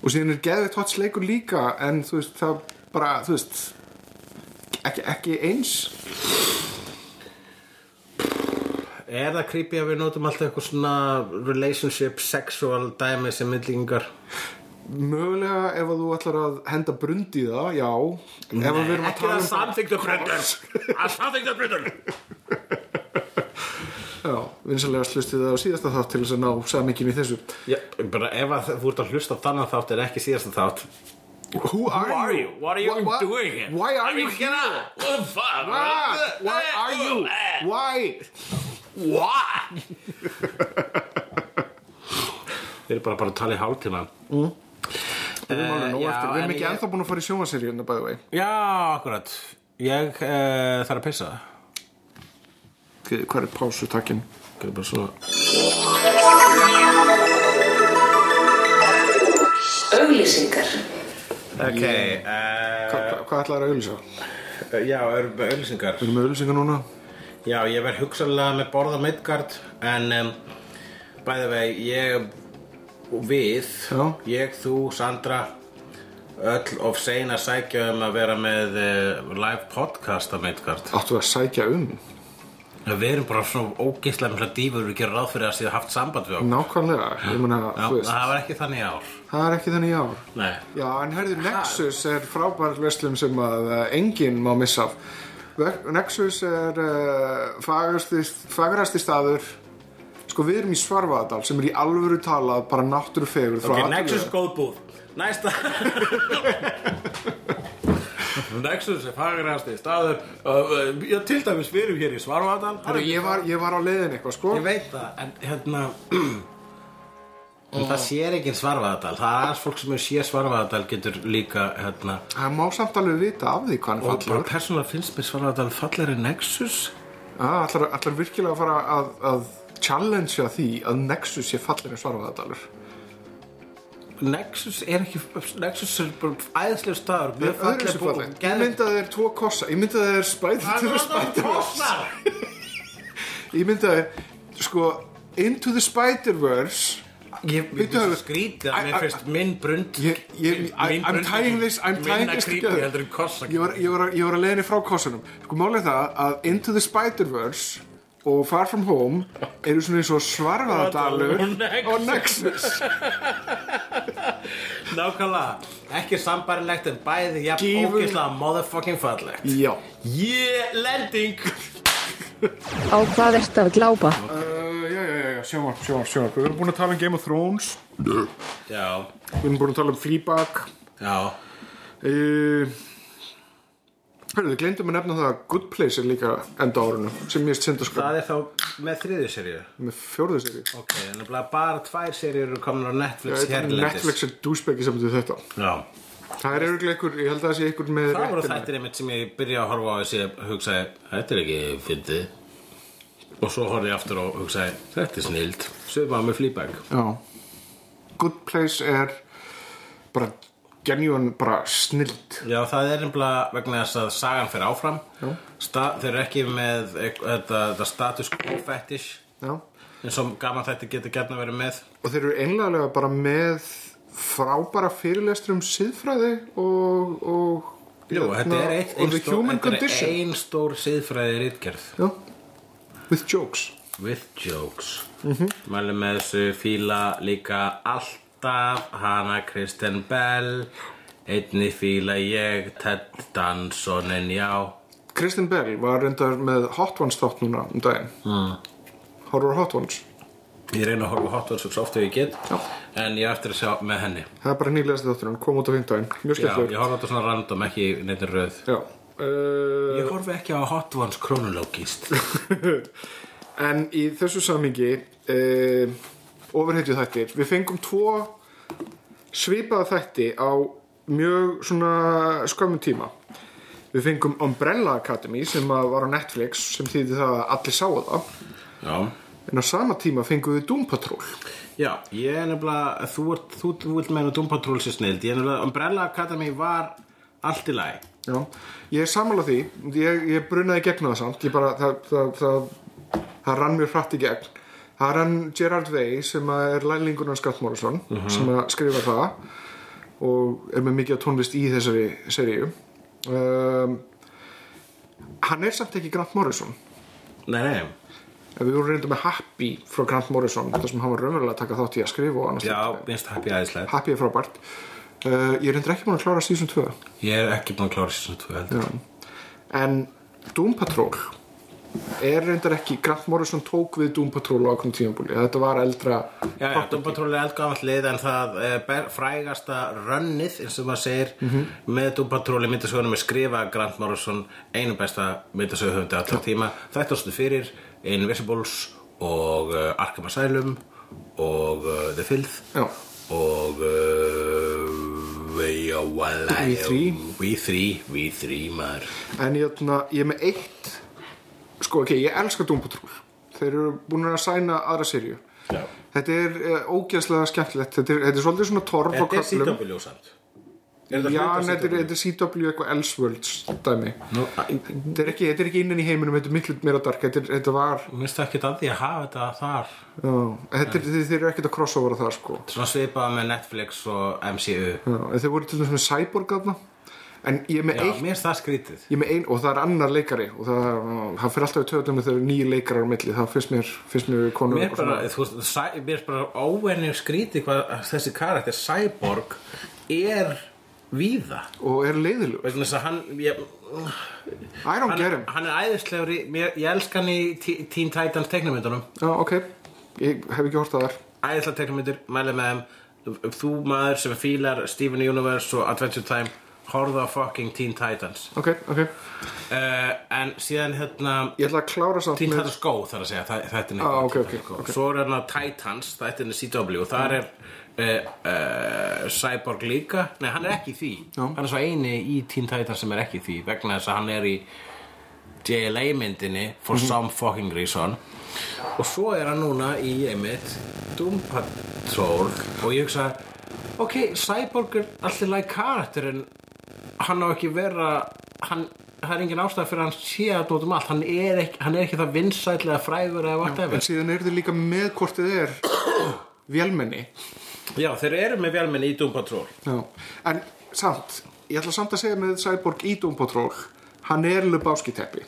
Og síðan er geðveikt hot sleikur líka en þú veist, það bara, þú veist ekki, ekki eins Er það creepy að við notum alltaf eitthvað svona relationship, sexual dæmi sem myndlingar? mögulega ef að þú ætlar að henda brund í það, já ef að að Ekki það um samþyktu brundur Það samþyktu brundur já, vinsalega slustið það á síðasta þátt til þess að ná samingin í þessu Já, bara ef að þú ert að hlusta á þannig þátt er ekki síðasta þátt Who are, Who are you? What are you Why- doing here? Why are I you here? What the fuck? Why? Why are you? Why? Þeir eru bara, bara að tala í alveg nóg já, eftir, við erum en ekki ennþá búin að fara í the way. Já, akkurat. Ég uh, þarf að pissa. Hvað er pásutakkin? Það er bara svona Auglýsingar. Ok uh, Hva, hva, hvað ætlaður að auðlýsa? Já, eru með auðlýsingar Við erum með auðlýsingar núna Já, ég verð hugsanlega með borða Midgard En um, bæði vei, ég við Já. Ég, þú, Sandra Öll of sein að sækja um að vera með uh, live podcast af Midgard. Áttu að sækja um? Við erum bara svona ógeislega mjög dífur Við gerum ráð fyrir að síðan haft samband við okkur. Nákvæmlega, ég meina, Já, þú veist. það var ekki þannig í ár. Það er ekki þannig í ár. Nei. Já, en herðu, Nexus er frábær verslun sem að uh, enginn má missa af Nexus er uh, fagrasti, fagrasti staður. Sko, við erum í Svarfaðardal sem er í alvöru talað bara náttúrufegur Ok, Nexus góð búð. Næsta. (laughs) Nexus er fagrast í staður. Uh, uh, til dæmis við erum hér í Svarvadal Herru, ég var, ég var á leiðin eitthvað, sko. Ég veit það, en hérna (clears throat) En það sér ekki Svarvadal Það er fólk sem er sér Svarvadal getur líka hérna Það má samt alveg vita af því hvað hann Og bara fallar persónulega finnst mér Svarvadal fallegri en Nexus. Ah, allar, allar virkilega að fara að, að challengea því að Nexus sé fallir en Svarfaðardalur? Nexus er ekki Nexus er bara æðislega staður Öðruvísi falleg fallegt. Ég myndi að það er tvo kossa Ég myndi að það er Spider to the Spider-Verse Ég myndi að það er sko Into the Spider-Verse Ég myndi Hörður. skrítið að mér finnst minn brund Ég, ég, mín I, I'm brund- tying this I'm tying minna this creepy together. heldur en kossa ég var, ég, var, ég var að leiðinni frá kossunum. Sko málið er það að Into the Spider-Verse og Far From Home eru svona eins og Svarfaðardalur Og (laughs) Nexus. og Nexus. (laughs) Nákvæmlega. Ekki sambarilegt en bæði jafn Gífur- ógeðslega motherfucking fallegt. Já. Yeah, landing Á hvað ertu að glápa? Uh, já, já, já, já, sjónvarp, sjónvarp, sjónvarp. Við erum búin að tala um Game of Thrones. Já, Við erum búin að tala um Fleabag. Já. Uh, Hörru, við glemdum að nefna það að Good Place er líka enda árunu sem ég synd að sko Það er þá með þriðju seríu? Með fjórðu séri Ok, en það er bara tvær seríur eru komin á Netflix hérlendis. Netflix er dúsbeggi sem þetta þetta. Já Það er örgulega ykkur, ég held að það sé ykkur með Það voru þættir einmitt sem ég byrja að horfa á þessi hugsaði, þetta er ekki fyndið. Og svo horfði ég aftur og hugsaði þetta er snild, sögum með flýbæk Good Place er bara genjúan bara snild. Já, það er nefnilega vegna þess að sagan fer áfram. Sta, þeir eru ekki með þetta, þetta status quo fetish Já. eins og gaman þetta getur gætna verið með. Og þeir eru einlega bara með frábæra fyrirlestur um siðfræði og, og Jú, þetta er eitt, og the human þetta er condition. ein stór siðfræði rítgerð with jokes. With jokes. Mhm. -hmm. Mæli með þessu fíla líka alltaf hana Kristen Bell. Einni fíla ég Ted Danson en já. Kristen Bell var reyndar með Hot Ones þátt núna um daginn. Mm. Horror Hot Ones Ég reyna að horfa Hot Ones svo oft ef ég get Já. en ég eftir að sjá með henni. Það er bara nýlegast þáttur, hann kom út á fimmtudaginn. Mjög Já, skemmtilegur. ég horfa þetta svona random, ekki neitt röð Já. Uh, Ég horfi ekki á Hot Ones kronologist (laughs) En í þessu sammingi uh, Overheitju þættir. Við fengum tvo svipaða þætti á mjög svona skömmum tíma. Við fengum Umbrella Academy sem var á Netflix sem þýði það að allir sáu það. Já en á sama tíma fengum við Doom Patrol. Já, ég er nefnilega, þú, ert, þú, þú vilt meina Doom Patrol sér snild, ég er nefnilega, Umbrella Academy var allt í lagi. Já, ég er sammála því. Ég, ég brunaði gegn það samt. Ég bara, það, það, það, það rann mér hratt í gegn. Það rann Gerard Way sem er lænlingur hans Scott Morrison sem að skrifa það og er með mikið tónlist í þessari seríu. Um, hann er samt ekki Grant Morrison. Nei, nei, við vorum reynda með Happy frá Grant Morrison þar sem hann var raunverulega að taka þátt í að skrifa já, minnst happy aðeinslega. Happy er frábært uh, ég er reynda ekki búin að klára season 2 Ég er ekki búin að klára season 2 heldur. Já. En Doom Patrol er reyndar ekki Grant Morrison tók við Doom Patrol á okkur tímabúli þetta var eldra Já, já, Doom Patrol er eldgamall lið en það ber, frægasta rönnið eins og maður segir með Doom Patrol í myndasögunum er skrifa Grant Morrison einu besta myndasöguhöfundi alltaf tíma. Þetta stu fyrir Invisibles og uh, Arkham Asylum og uh, The Filth Já. og uh, We Are One We Three. We Three, We Three maður. En ég, ég er með eitt sko ok, ég elska Doom Patrol. Þeir eru búin að sæna aðra Já. þetta er uh, ógeðslega skemmtilegt. Þetta er, þetta er svolítið svona torf á Þetta er CW samt. Er þetta Já, þetta er, CW? eitthvað Elseworlds dæmi. Nú, þetta er, ekki, þetta er ekki innan í heiminum, þetta er miklu meira dark. Þetta, er, þetta var Mér finnst ekki að því að hafa þetta þar. Já, þetta er, þeir, þeir eru ekkert að crossovera það sko. Svona svipað með Netflix og MCU já, þeir voru til dæmis með Cyborg aðna en ég er með eitt mér finnst það skrítið. er ein, og það er annar leikari og það, það fyrir alltaf í töðum þegar nýju leikarar á milli, það finnst mér, finnst mér konur Mér er bara óvenju skrítið hvað þessi karakter Cyborg er víða. Og er leiðilug hann ég, I don't hann, get him. hann er æðislegur í, mér, ég elska hann í Teen Titans teiknumyndunum já, ok, ég hef ekki hort það þar æðislega teiknumyndur, mælið með þeim. Þú maður sem fílar Steven Universe og Adventure Time horfðu á fucking Teen Titans ok, ok, uh, en síðan hérna ég ætla að klára samt Teen með Titans Go þar að segja, það, þetta er Ah, ok, Teen ok, Titans Go. ok. svo er hérna Titans, þetta er CW og þar er uh, uh, Cyborg líka nei, hann er ekki því Já. hann er svo eini í Teen Titans sem er ekki því vegna þess að hann er í JLA myndinni for Mhm. some fucking reason og svo er hann núna í einmitt Doom Patrol og ég hugsa ok, Cyborg er allir læg karakter en hann á ekki vera hann, það er engin ástæð fyrir að hann sé að út um allt. Hann er ekki, hann er ekki það vinsætlega frægur eða en whatever. síðan er þið líka með hvort þið er (coughs) vélmenni. Já, þeir eru með vélmenni í Doom Patrol. Já. en samt, ég ætla samt að segja með Cyborg í Doom Patrol hann er Lebowski teppi.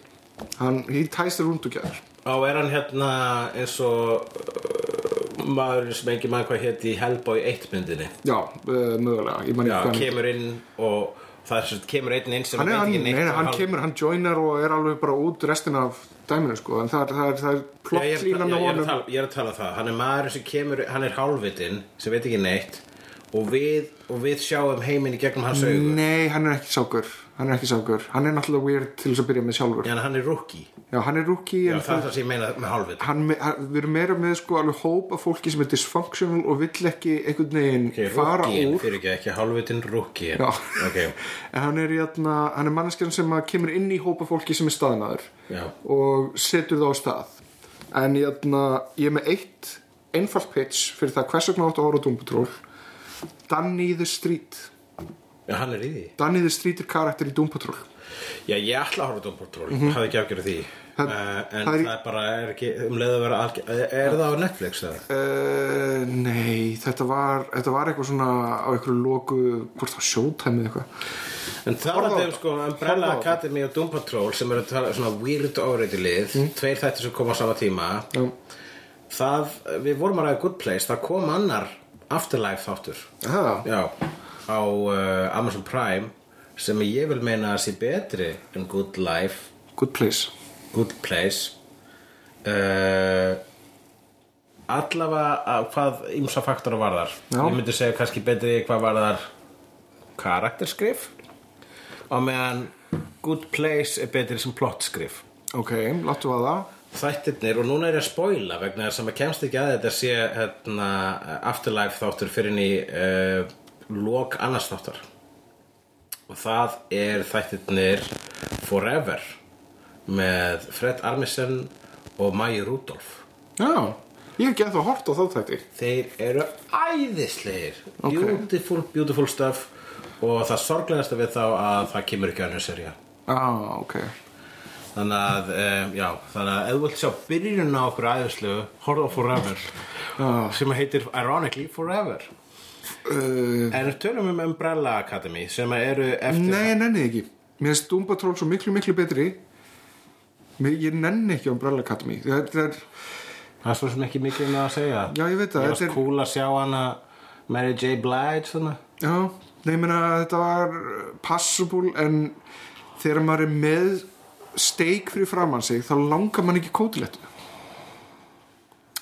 Hann, room together. Og er hann hérna eins og uh, maður sem ekki maður hvað hétt í Hellboy 1 myndinni? Já, uh, mögulega já, kemur inn og það er sagt, kemur einn inn sem hann, hann, ekki nei, neitt nei, og hann hálf- kemur, hann joinar og er alveg bara út restin af dæminu sko, en það það það er Já, ég, plottlína með já, ég, er að honum. ég er að tala um það. Hann er maður sem kemur, hann er hálfvitinn sem veit ekki neitt og við, og við sjáum heiminn í gegnum hans augu. Nei, hann er ekki sákur. Hann er ekki sákur, hann er náttúrulega weird til þess að byrja með sjálfur. Já, en hann er rookie. Já, hann er rookie Já, það er það sem ég meina með hálfvitinn hann, hann, við erum meira með sko alveg hóp af fólki sem er dysfunctional og vill ekki einhvern veginn okay, fara Rookien, úr. fyrir ekki, ekki hálfvitinn rookie. Já. ok, (laughs) en hann er, jæna, hann er manneskjan sem kemur inn í hópa fólki sem er staðnaður Já. og setur það á stað. En jæna, ég er með eitt einfalt pitch fyrir það hvers vegna áttu að horfa á Doom Patrol Danny the Street Já, hann er í því Danny the Street er karakter í Doom Patrol Já, ég ætla að horfa Doom Patrol mm hafði ekki afgjörð því Það- uh, en það það er er, í- bara er ekki um leið að vera algjör er, er það á Netflix eða? Uh, nei, þetta var, þetta var eitthvað svona á einhverju loku, hvort það var Showtime eða eitthvað. En það var þetta. sko Umbrella. Academy og Doom Patrol sem eru svona weird overrated lið tveir þættir sem koma á sama tíma Já. það, við vorum að ræða Good Place það kom annar Afterlife þáttur. Já, á uh, Amazon Prime sem ég vil meina að sé betri en Good Life. Good place. Good Place. Uh, allavega að hvað ymsa faktora varðar? Já. ég myndi segja kannski betri hvað varðar karakterskrif og meðan Good Place er betri sem plottskrif Ok, láttu að það. Þættirnir og núna er ég að spoila vegna þess að maður kemst ekki að þetta sé hérna, Afterlife þáttur fyrir í uh, lok annars þáttar. Og það er þættirnir Forever með Fred Armisen og Mæi Rudolf Já, ég hef gett að horta á þá þetta þeir eru æðislegir. Ok. beautiful, beautiful stuff. Og það sorglegasta við þá að það kemur ekki önnur serja Já, ok þannig að, um, já, þannig að ef þú vilt sjá byrjun á okkur æðislegu horfa á Forever sem heitir ironically Forever. Uh, en við tölum um Umbrella Academy sem eru eftir Nei, ég nenni ekki. Mér finnst Doom Patrol svo miklu, miklu betri. Mér, Ég nenni ekki Umbrella Academy. Þetta er, það er svo sem ekki mikið um það að segja. Já ég veit það ég er, cool að sjá hana Mary J. Blige svona. Já, nei, ég meina þetta var passable en þegar maður er með steik fyrir framann sig þá langar mann ekki kótilettu.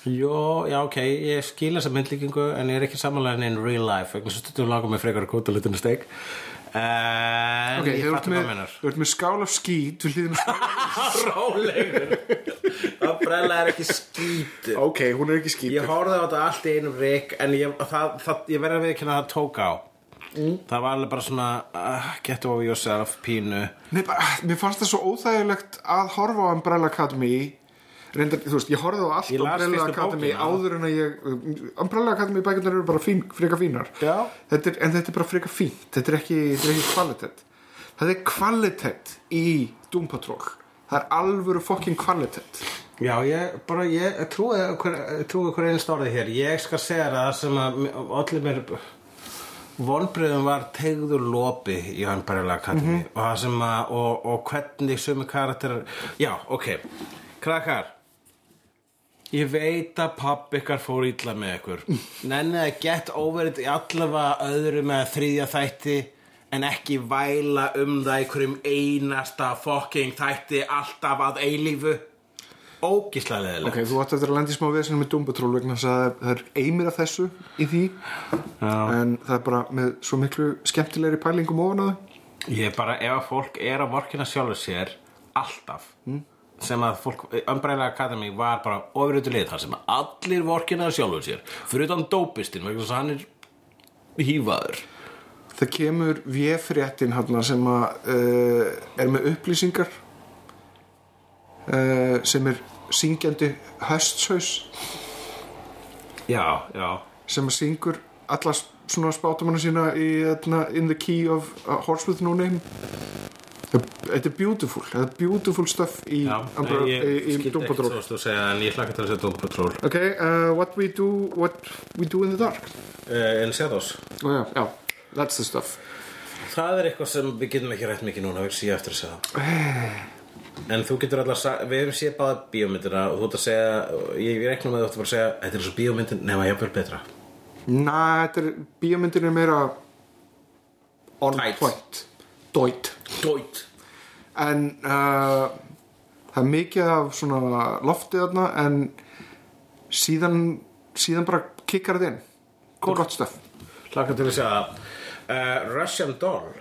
Jó, já, ok, ég skil þessa myndlíkingu en ég er ekki samanlega in real life vegna svo stundum langar mig frekar litinu steik. En Ok, ég fattu hvað mennar þú ert með skál af skít við hlýðinu skál (laughs) Rólegur. Umbrella er ekki skítur. Ok, hún er ekki skít Ég horfði á þetta allt í einum rik en ég, það, það, ég verði að viðkynna að það tók á Það var alveg bara svona uh, get over yourself, pínu. Nei, bara, mér fannst það svo óþægilegt að horfa á Umbrella Academy. Reyndar, þú veist, ég horfði á allt Umbrella Academy bókina. áður en að ég Umbrella Academy bækjarnar eru bara fín, freka fínar. Þetta er, en þetta er bara freka fínt. Þetta er ekki, þetta er ekki kvalitet. Það er kvalitet í Doom Patrol. Það er alvöru fokkin kvalitet. Já, ég bara, ég trúi trúi hver einn stórið hér. Ég skal segja það sem að allir mér vonbriðum var tegður lopi í Umbrella Academy. Og það sem að, og, og hvernig sumi karakterar Já, ok, krakkar Ég veit að papp ykkar fór illa með ykkur. (laughs) Nennið að get over it í allavega öðru með þriðja þætti en ekki væla um það hverjum einasta fucking þætti alltaf að eilífu Ógislega leðilegt ok, þú átt eftir að lenda í smá vesinu með Doom Patrol vegna þess að það er eimir af þessu í því. Já. en það er bara með svo miklu skemmtilegri pælingum ofan að það Ég er bara, ef að fólk er að vorkina sjálfur sér alltaf sem að fólk, Umbrella Academy var bara ofurötu lið þar sem að allir vorkina sjálfur sér fyrir utan dópistinn vegna þess að hann er hífaður. Það kemur véfréttin hann sem að uh, er með upplýsingar uh, sem er syngjandi höstsaus Já, já. Sem að syngur alla svona spátumanna sína í þarna, In the Key of uh, Horse with No Name. Þetta er beautiful. Þetta er beautiful stuff í, Doom Patrol. að en ég hlakka til að segja Doom Patrol. Ok, uh, what we do what we do in the dark. Uh, In Shadows. Oh, já, já, that's the stuff. Það er eitthvað sem við getum ekki rætt mikið núna við séu eftir að segja. Það En þú getur allar sa- við hefum séð báða bíómyndina og þú ert að segja, ég reiknum með þú ert að að segja þetta er svo bíómyndin nema jafnvel betra. Næ, þetta er bíómyndin er meira on Tight. point. Doit. Dóit En uh, það er mikið af svona loftið þarna en síðan síðan bara kikkar þetta inn. Góð stöf Hlakka til að segja uh, Russian Doll.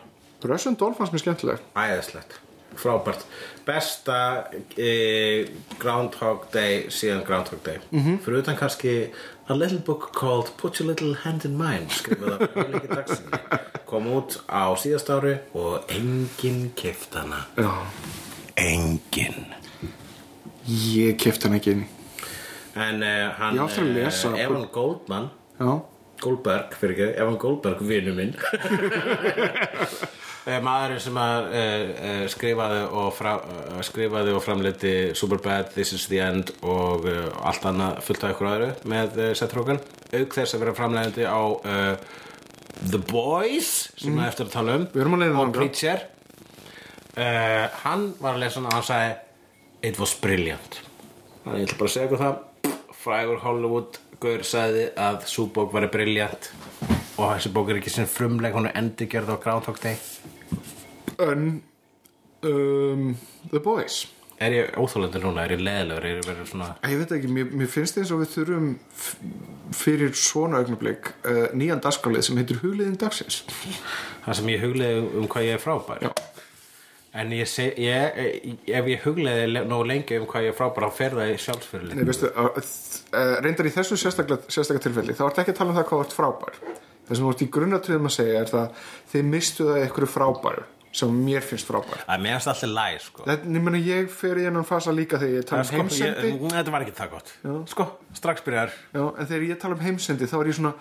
Russian Doll fannst mér skemmtileg. Æðislegt Frábært. Besta uh, Groundhog Day síðan Groundhog Day. -hmm. Fyrir utan kannski A little book called Put your little hand in mine skrifað af Helgi Dagsinni kom út á síðast ári og enginn kift hana. Enginn. Ég kefti hann ekki En uh, hann eh, Evan Goldman. Já, Goldberg, fyrir ekki, Evan Goldberg vinnu minn. Eh, (laughs) maðurinn sem að uh, skrifaði og fra, uh, skrifaði og framleiti Superbad, This is the End og uh, allt annað fullt af ykkur öðru með Seth Rogen auk þess að vera framleiðandi á The Boys sem mm. eftir að tala um leiðinni og. Preacher hann var að lesa hann og hann sagði It was brilliant þannig ég ætla bara að segja ykkur það frægur Hollywood Gaur sagði að sú bók var brilliant og þessi bók er ekki sem frumleg hún er endurgerð á Groundhog Day en um, The Boys Er ég óþólandi núna? Er ég leðilegur? Er ég verið svona Ég veit ekki, mér, mér finnst eins og við þurfum fyrir svona augnablik uh, nýjan dagskalið sem heitir Hugliðin dagsins það sem ég hugleiði um hvað ég er frábær Já. En ég seg, ég, ef ég hugleiði le- nógu lengi um hvað ég er frábær þá fer það í sjálfsfyrirlin Nei, veistu, uh, uh, reyndar í þessu sérstaklega, sérstaklega tilfelli þá ertu ekki að tala um það hvað ert frábær það sem þú ert í grunnatriðum að segja er það þið mistu það sem mér finnst frábær. Að mér finnst alltaf læg sko. Þetta, ég, fer í hennan fasa líka þegar ég tala um heimsendi ég, þetta var ekki það gott. Sko, strax byrjar. Já, en þegar ég tala um heimsendi þá er ég svona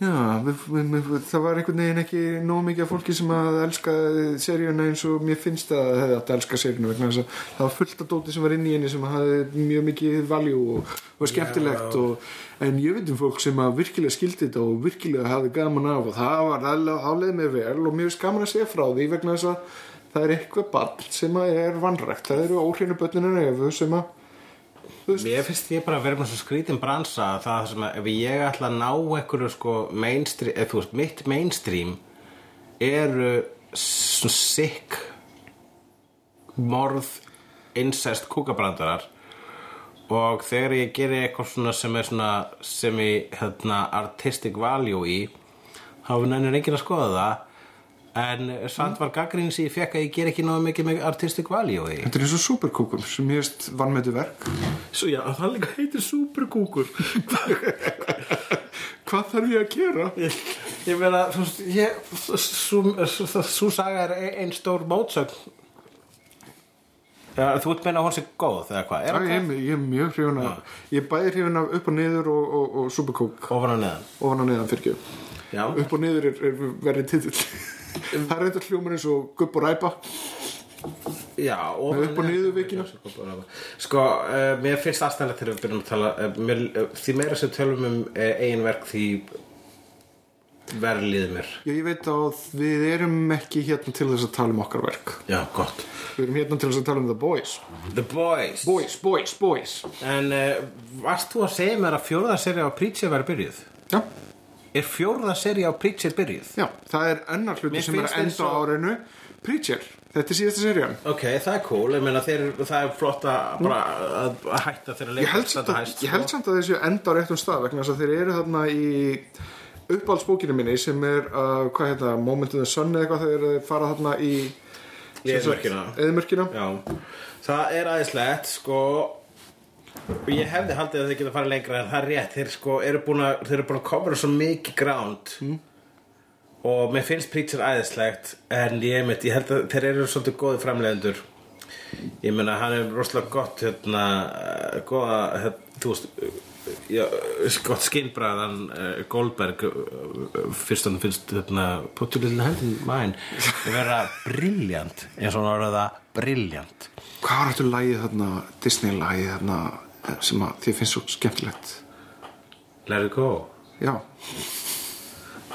já, við, við, við, það var einhvern veginn ekki nóg mikið af fólki sem að elska seríuna eins og mér finnst að það hefði að elska seríuna vegna þess að það var fullt af dóti sem var inn í henni sem hafði mjög mikið valjú og, og skemmtilegt og, en ég veit um fólk sem að virkilega skildi þetta og virkilega hafði gaman af og það var áleið mér vel og finnst gaman að segja frá því vegna þess að það er eitthvað barn sem að er vanrækt. Það eru óhreinu börninu efu sem að Mér finnst ég bara að vera með svo skrítin bransa að það sem að ef ég ætla að ná einhverju sko mainstream, eða þú veist, mitt mainstream eru svona sick morð, incest, kúkabrandarar. Og þegar ég geri eitthvað svona sem er svona sem ég hérna artistic value í þá nennir enginn að skoða það en samt var gaggrín sem ég fekk að ég ger ekki náðu mikið með artistic value í Þetta er eins og superkúkum sem ég veist vannmötu verk Svo já, það líka heitir superkúkur (laughs) Hvað þarf ég að gera? Ég, ég meina, þú ég, saga er ein- ein stór mótsögn. Já, þú ert meina að hún sé góð, eða hvað? Er Já, ég, er- ég er mjög hrifun af Ég er bæði hrifun af upp og niður og, og, og superkúk Ofan og neðan. ofan og neðan fyrir Já. Upp og niður er, er verið titill Það er þetta hljómar eins og gubb og ræpa Já, Með upp og niður vikina. Sko, uh, mér finnst aðstæðanlega til að við byrjum að tala, uh, mér, uh, því meira sem tölum um eigin verk því verð líður mér. Já, ég veit að við erum ekki hérna til þess að tala um okkar verk Já, gott. Við erum hérna til þess að tala um The Boys The Boys. Boys, Boys, Boys En varst þú að segja mér að fjórða seri á Preacher verið byrjuð? Já, Er fjórða seri á Preacher byrjuð? já, það er ennar hluti Mér sem er finnst að eins enda á og- árinu. Preacher, þetta er síðasta serían. Ok, það er cool, ég meina þeir, það er flott að bara að, að hætta þeirra ég held, samt að, ég held samt að þessu enda á réttum stað vegna þess að þeir eru þarna í uppáhaldsbókinu minni sem er uh, hvað heita, Moment in the Sun eða eitthvað þegar þeir fara þarna í Í eyðimörkina. eðmörkina Já, það er aðeinslegt, sko og ég hefði haldið að þeir geta farið lengra en það er rétt, þeir sko eru búin að þeir eru búin að kofra svo mikið ground. Og mér finnst Preacher aðeinslegt en ég, mynd, ég held að þeir eru svolítið góði framleiðendur. Ég meina hann er rosalega gott hérna, eh, góða hérna, þú veist já, gott skinnbræðan uh, Goldberg uh, fyrst hann finnst hérna, put your little hand in mine. Vera briljant eins og hann var það briljant Hvað var þetta lagið þarna, Disney lagið þarna? eh, sem að þið finnst svo skemmtilegt. Let it go. Já,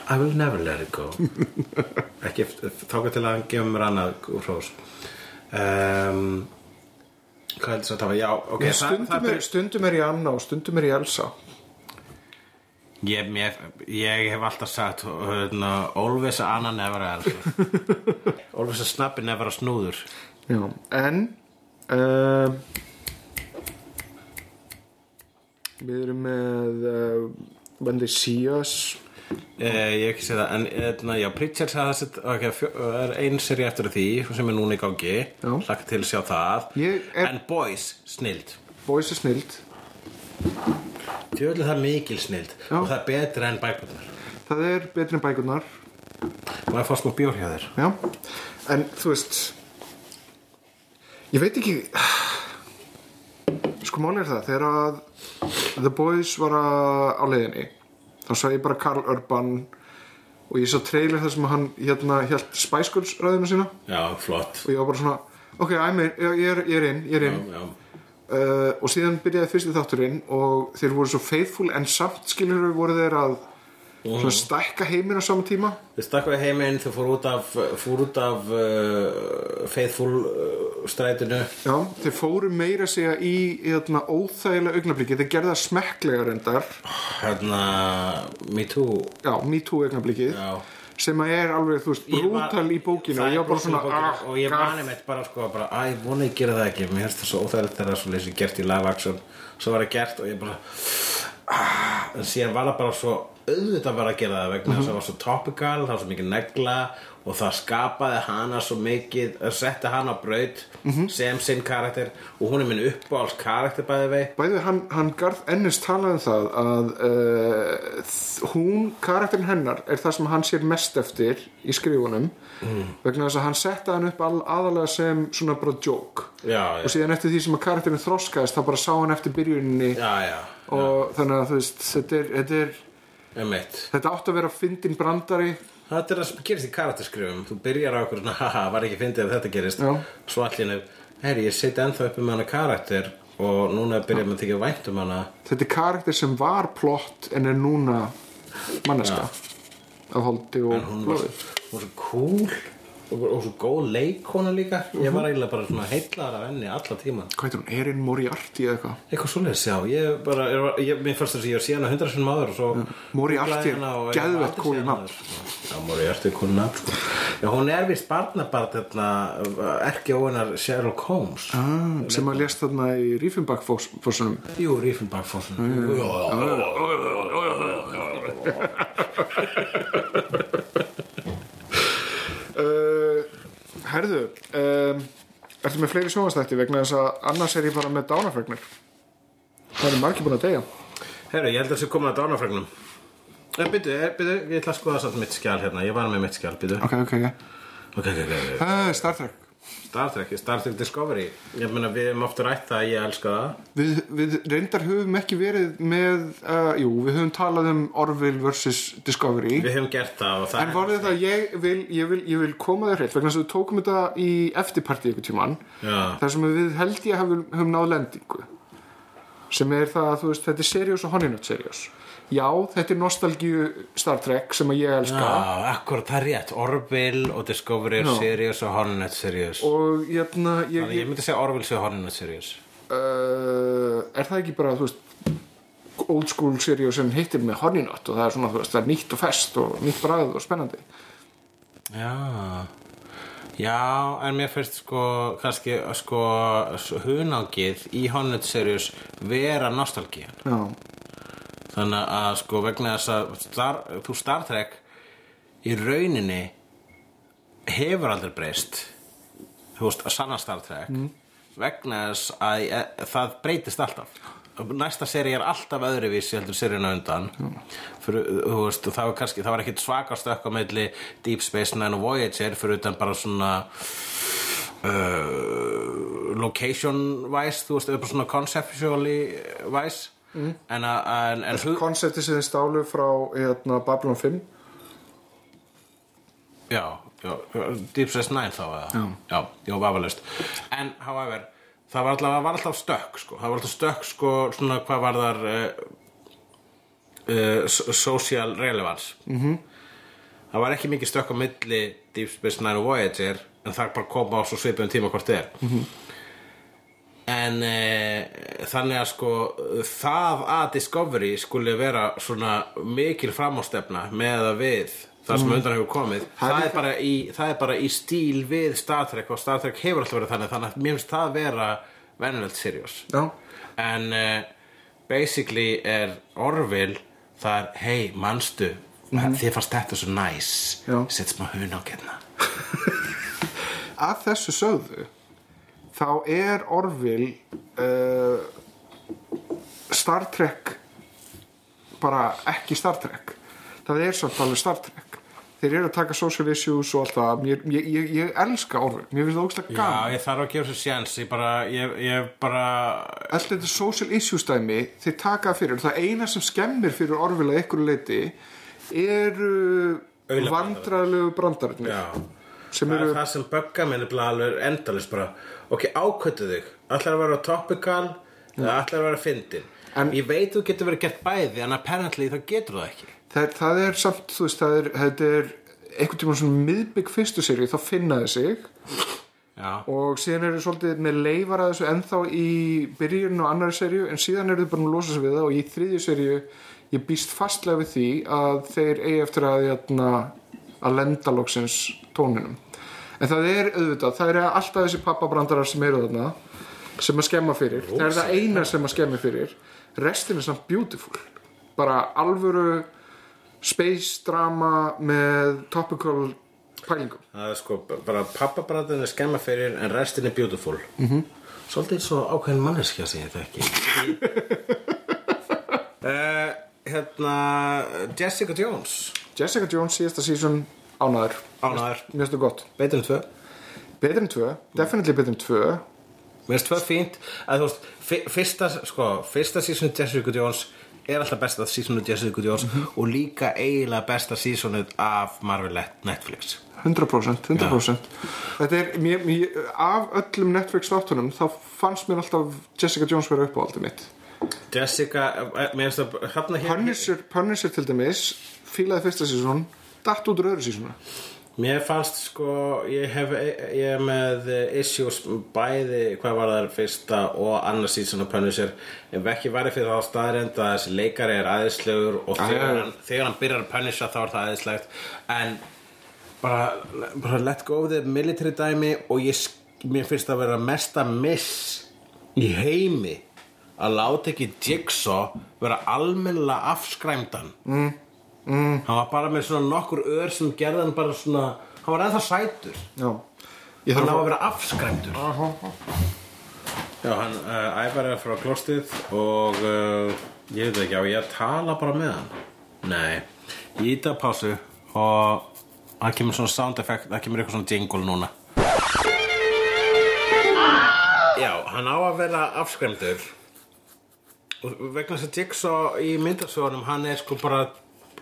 I will never let it go. (laughs) Ekki þáka til að gefa mér annað hrós. Um, hvað heldur það að já, ok, Ég, stundum, er, stundum er ég Anna og stundum er ég Elsa. Ég, mér, ég hef alltaf sagt hérna, always a Anna never a Elsa. (laughs) Always a snabbi never a snúður. Já, en uh, Við erum með When They See Us eh, ég hef ekki segið það en hérna, já, Pritchard sagði að fjó, er ein seri eftir því sem er núna í gangi. Hlakka til að sjá það. Er- en Boys, snild. Boys er snild. Tjóðlega það er mikil snild. Já. og það er betra en bækurnar. Það er betri en bækurnar. Maður fá smá bjór hjá þér. Já, en þú veist Ég veit ekki Sko máli er það Þegar að The Boys var á leiðinni þá sá ég bara Karl Urban og ég sá trailer þar sem hann hérna hélt Spice Girls ræðina sína. Já, flott. Og ég var bara svona ok, I'm in, ég, er, ég er inn, ég er inn já, uh, og síðan byrjaði fyrsti þátturinn og þeir voru svo faithful en samt skilur voru þeir að svona stækka heiminn á sama tíma? Þið stakkuði heiminn, þau fór út af, fór út af uh, Faithful uh, strætinu. Já, þeir fóru meira að segja í hérna, óþægilega augnabliki, þeir gerða smekklega reyndar, Hérna, Me Too. Já, me too augnablikið Já. sem að er alveg, þú veist, Ég brútal í bókinu og ég var bara svona, ah, Og ég gaff. mani mitt bara sko bara, Æ, vona ég gera það ekki. Mér finnst það svo óþægilegt þegar það er svo leysi gert í live action. Svo var það gert og ég bara ah, en síðan var það bara svo auðvitað var að gera það vegna þess að það var svo topical það var svo mikið negla og það skapaði hana svo mikið að setja hana á braut sem sinn karakter. Og hún er minn uppáhalds karakter bæði vei Bæði hann, hann Garð Ennis talaði um það að uh, hún, karakterin hennar er það sem hann sér mest eftir í skrifunum. Vegna þess að hann setti hann upp aðalega sem svona bara joke. Já, já, og síðan eftir því sem að karakterin þroskaðist þá bara sá hann eftir byrjuninni. Já, og þannig að þú veist þetta, er, þetta, er, þetta átti að vera fyndin brandari Þetta er það sem gerist í karakterskrifum. Þú byrjar á okkur svona, haha, var ekki fyndið ef þetta gerist. Já. Svo allir herri, ég seti ennþá upp um hana karakter Og núna byrjar maður að þykja vænt um hana. Þetta er karakter sem var plott en er núna manneska af holdi og Hún var, blóði. hún var svo cool og, og svo góð leikona líka Ég var eiginlega bara svona heillar af henni alla tíman hvað heitir hún, Erin Moriarty eða eitthvað Eitthvað svoleiðis, já Ég bara, ég, ég, mér fannst þess að ég var síðan að hundra sinni maður svo Moriarty er cool séð nafn. Já, Moriarty er cool nafn sko. Já, hún er vist barnabart hérna, Erki óinar Sherlock Holmes ah, sem að lést þarna í Rífenbakk-fossunum Jú, Rífenbach Fossun uh, Herðu um, Ertu með fleiri sjónvastætti vegna þess að annars er ég bara með dánafregnir Það eru margir búin að deyja. Herru, ég held að það sé komin að dánafregnum Byrju, byrju, ég ætla að skoða samt mitt skjál hérna. Ég var með mitt skjál, byrju Ok, ok, ok. Ok, ok, ok, ok. Uh, Star Trek Star Trek, Star Trek Discovery. Ég meina, við erum ofta rætt það, ég elska það. Við, við reyndar höfum ekki verið með uh, Jú, við höfum talað um Orville vs. Discovery. Við hefum gert það og það En voru þetta, ég vil, ég vil, ég vil koma þér hreitt vegna þess að við tókum þetta í eftirparti ykkur tíman þar sem við held ég höfum, höfum náð lendingu. Sem er það að þú veist, þetta er seriós og Honey Nut seriós Já, þetta er nostalgíu Star Trek sem að ég elska. Já, akkurat, það er rétt. Orville og Discovery er Já. serious og Hornet serious og hérna, ég, Þannig ég ég, myndi segja Orville sé Hornet serious uh, er það ekki bara, þú veist old school seriós sem hittir með Honey Nut og það er svona, þú veist, það er nýtt og fest og nýtt bræð og spennandi? Já. Já, en mér finnst sko kannski sko hunangið í Hornet serious vera nostalgía. Já, þannig að sko vegna þess að Star, þú Star Trek í rauninni hefur aldrei breyst. Þú veist að sanna Star Trek vegna þess að e, það breytist alltaf. Næsta seri er alltaf öðruvísi heldur seríuna undan. Fyrir, þú veist, það var kannski það var ekkit svaka stökk á milli Deep Space Nine og Voyager fyrir utan bara svona uh, location wise, þú veist, bara svona conceptually wise mm. en, að- en, en hug, konsepti sem þið stálu frá hérna, Babylon 5 já, já, Deep Space Nine þá já, já, já vafalaust. En, however, það var alltaf, var alltaf stökk sko, það var alltaf stökk sko, svona hvað var þar uh, uh, social relevance. Mm -hmm. það var ekki mikið stökk á milli Deep Space Nine og Voyager en það bara kom á svo svipum tíma hvort er En e, þannig að sko það að Discovery skuli vera svona mikil framástefna með að við það sem undan hefur komið það, er er bara í, það er bara í stíl við Star Trek og Star Trek hefur alltaf verið þannig þannig að mér finnst það vera venjulegt serious Já, en uh, basically er Orville það er hei manstu þið fannst þetta svo næs Já. sett smá hun á gerna að (laughs) þessu sögðu þá er Orville uh, Star Trek bara ekki Star Trek. Það er samt alveg Star Trek. Þeir eru að taka social issues og allt það. Mér, ég, ég, ég elska Orville, mér finnst það ógstlega Já, gaman. ég þarf að gefa þessu sjans ég bara, ég, ég bara allt þetta social issues dæmi þeir taka það fyrir, það eina sem skemmir fyrir Orville að ykkur leiti eru brandarnir Já. sem Það eru er það sem böggar er bara alveg endalist bara Ok, ákvöldu þig. Ætlar að vera topical eða ætlar að vera fyndin? En- Ég veit þú getur verið gert bæði en apparently þá getur það ekki. Það, það er samt, þú veist, það er, þetta er einhvern tímann svona miðbygg fyrstu séri þá finna þið sig. Já, og síðan eru svolítið með leifar að þessu ennþá í byrjun og annari serju en síðan eru þið bara að losa sig við það og í þriðju serju ég býst fastlega við því að þeir eigi eftir að, jæna, að lenda loksins tóninum en það er auðvitað, það eru alltaf þessi pappabrandarar sem eru þarna sem að skemma fyrir, það er það eina sem að skemma fyrir. Restin er samt beautiful. Bara alvöru space drama með topical pælingum. Það er sko bara pappabræðin er skemma fyrir en restin er beautiful. Mm -hmm. Svolítið svo ákveðin manneskja sem ég þekki. Uh, (laughs) Hérna Jessica Jones. Jessica Jones síðasta season ánæður Ánægður. Mér finnst það gott. Beitum tvö. Betur en tvö, definitely betur en tvö. Mér finnst tvö fínt. Að þú veist fyrsta, sko, fyrsta seasonu Jessica Jones er alltaf besta seasonu Jessica Jones og líka eiginlega besta seasonið af Marvel Netflix. 100%, 100% Þetta er, mér, mér, af öllum Netflix þáttunum þá fannst mér alltaf Jessica Jones vera uppáhaldið mitt. Jessica, eh, mér finnst það hérna hér Punisher, Punisher til dæmis fílaði fyrsta sísón datt út úr öðru sísónu Mér fannst sko, ég hef ég er með issues bæði hvað var það fyrsta og annars síðan að Punisher ef ekki væri fyrir þá staðrind að þessi leikari er aðeinslegur og Ah, þegar, já. hann, þegar hann byrjar að Punisha þá er það aðeinslegt en bara, bara let go of the military dæmi og ég, mér finnst að vera mesta miss í heimi að láta ekki Jigsaw vera almennilega afskræmdan mm. Mm. hann var bara með svona nokkur ör sem gerði hann bara svona hann var ennþá sætur. Hann á að að vera afskræmdur. Já, hann uh, æfar er frá klostið og uh, ég veit ekki á ég tala bara með hann? Nei, ég íta pásu og það kemur svona sound effect það kemur eitthvað svona jingle núna. Já, hann á að vera afskræmdur. Og vegna þess að Jigsaw í myndasögunum hann er sko bara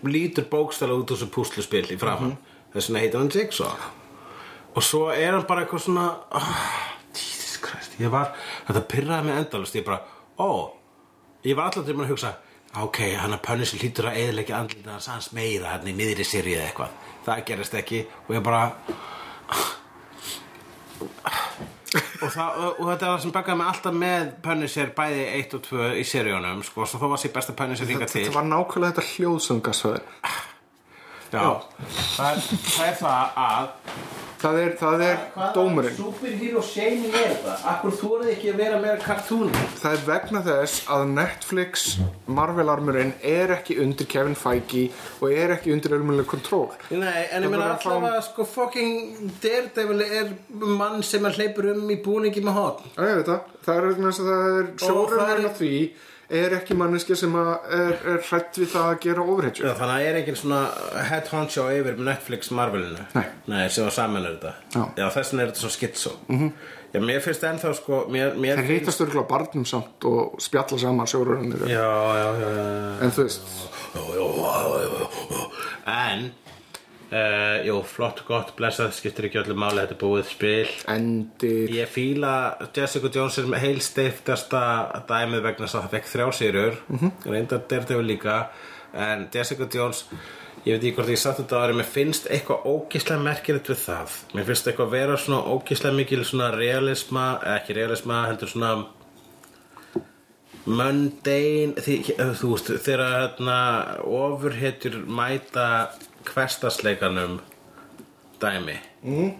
lítur bókstæla út úr þessu púsluspil í framann þess vegna heitir hann Jigsaw. Og svo er hann bara eitthvað svona oh, Jesus Christ ég var, þetta pyrraði mig endalust ég bara, ó ég var alltaf til að hugsa ok, hann að Punisher hlýtur að eðilegja andlita hans hans meira hann í miðri sýri eða eitthvað. Það gerist ekki. Og ég bara og, það, og, og þetta er það sem bakaði mig alltaf með Punisher bæði 1 og 2 í seríunum sko, svo þó var sér besta Punisher hingað til. Þetta var nákvæmlega þetta hljóð sem gasfæður Já, það er, það er það að Það er, það er dómurinn Superhero shaming er þetta? Akkur þú eruð ekki að vera meira kartúni? Það er vegna þess að Netflix Marvel-armurinn er ekki undir Kevin Feige og er ekki undir almennileg kontról Nei, en ég Það meina að allavega sko fucking Daredevil er mann sem er hleypur um í búningi með hotn Já, ég veit það. Það er vegna þess að það er Og það er- á því er ekki manneski sem að er, er hrætt við það að gera overhedju. Já, þannig að það er engin svona head honcho yfir Netflix Marvelinu Nei. Nei, sem var saman er þetta Já. Já, þess vegna er þetta svo skitso mm -hmm. Já, mér finnst ennþá sko mér, mér Þeir heitast örgulega barnum samt og spjalla saman sjóraðurinnir. Já, já, já, já En þú veist, En uh, Jú, flott, gott, blessað Skiptir ekki öllu máli, þetta búið spil. Endir... Ég fíla Jessica Jones er með heilsteiftasta dæmið vegna þess að það fekk þrjá sýrur. Mm -hmm. reyndar Daredevil líka. En Jessica Jones ég veit ekki hvort ég satt þetta ári mér finnst eitthvað ógislega merkilegt við það. Mér finnst eitthvað vera svona ógislega mikil svona realisma, eða ekki realisma heldur svona mundane. Þú veist, þegar hérna ofurhetjur mæta hverstasleikanum dæmi mm.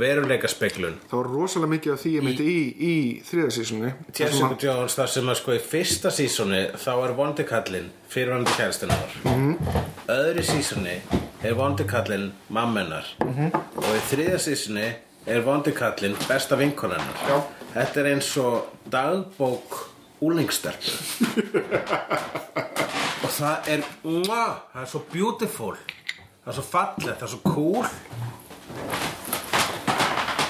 veruleika speklun Það var rosalega mikið af því ég myndi í, í þriðasísunni. Jessica Jones þar sem að sko í fyrsta sísoni þá er vondikallinn fyrirvandi kæristinnar mm öðru sísoni er vondikallinn mammenar -hmm. og í þriða sísoni er vondikallinn besta vinkonennar þetta er eins og dagbók úlingstelpu (laughs) og það er mwah, það er svo beautiful það er svo fallegt, það er svo cool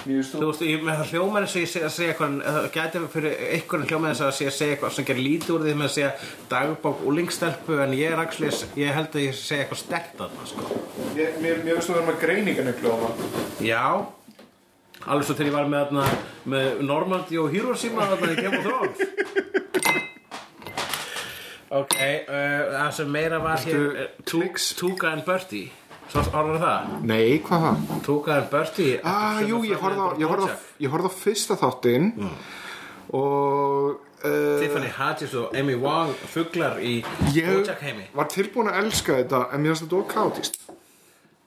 Þú veist, ég með það hljómar eins og ég seg, að segja eitthvað, það gæti fyrir einhvern eins og að segja, segja eitthvað sem gerir lítið úr því með að segja dagbók úlingstelpu en ég er actually, ég held að ég segja eitthvað stert þarna, sko. Mér, finnst þú að vera með greininganögglu á það. Já, alveg svo þegar ég var með, þarna, með Normandy og Hiroshima þarna í Game of Thrones. ok, uh, það sem meira var hér, uh, kliks? Tuka and Bertie, svo orður það? Nei, hvað það? Tuka and Bertie. Ah, jú, ég horfði á, ég ég fyrsta þáttinn og uh, Tiffany Haddish og Amy Wong fuglar í ég Bojack heimi var tilbúin að elska þetta en mér finnst þetta of káttist.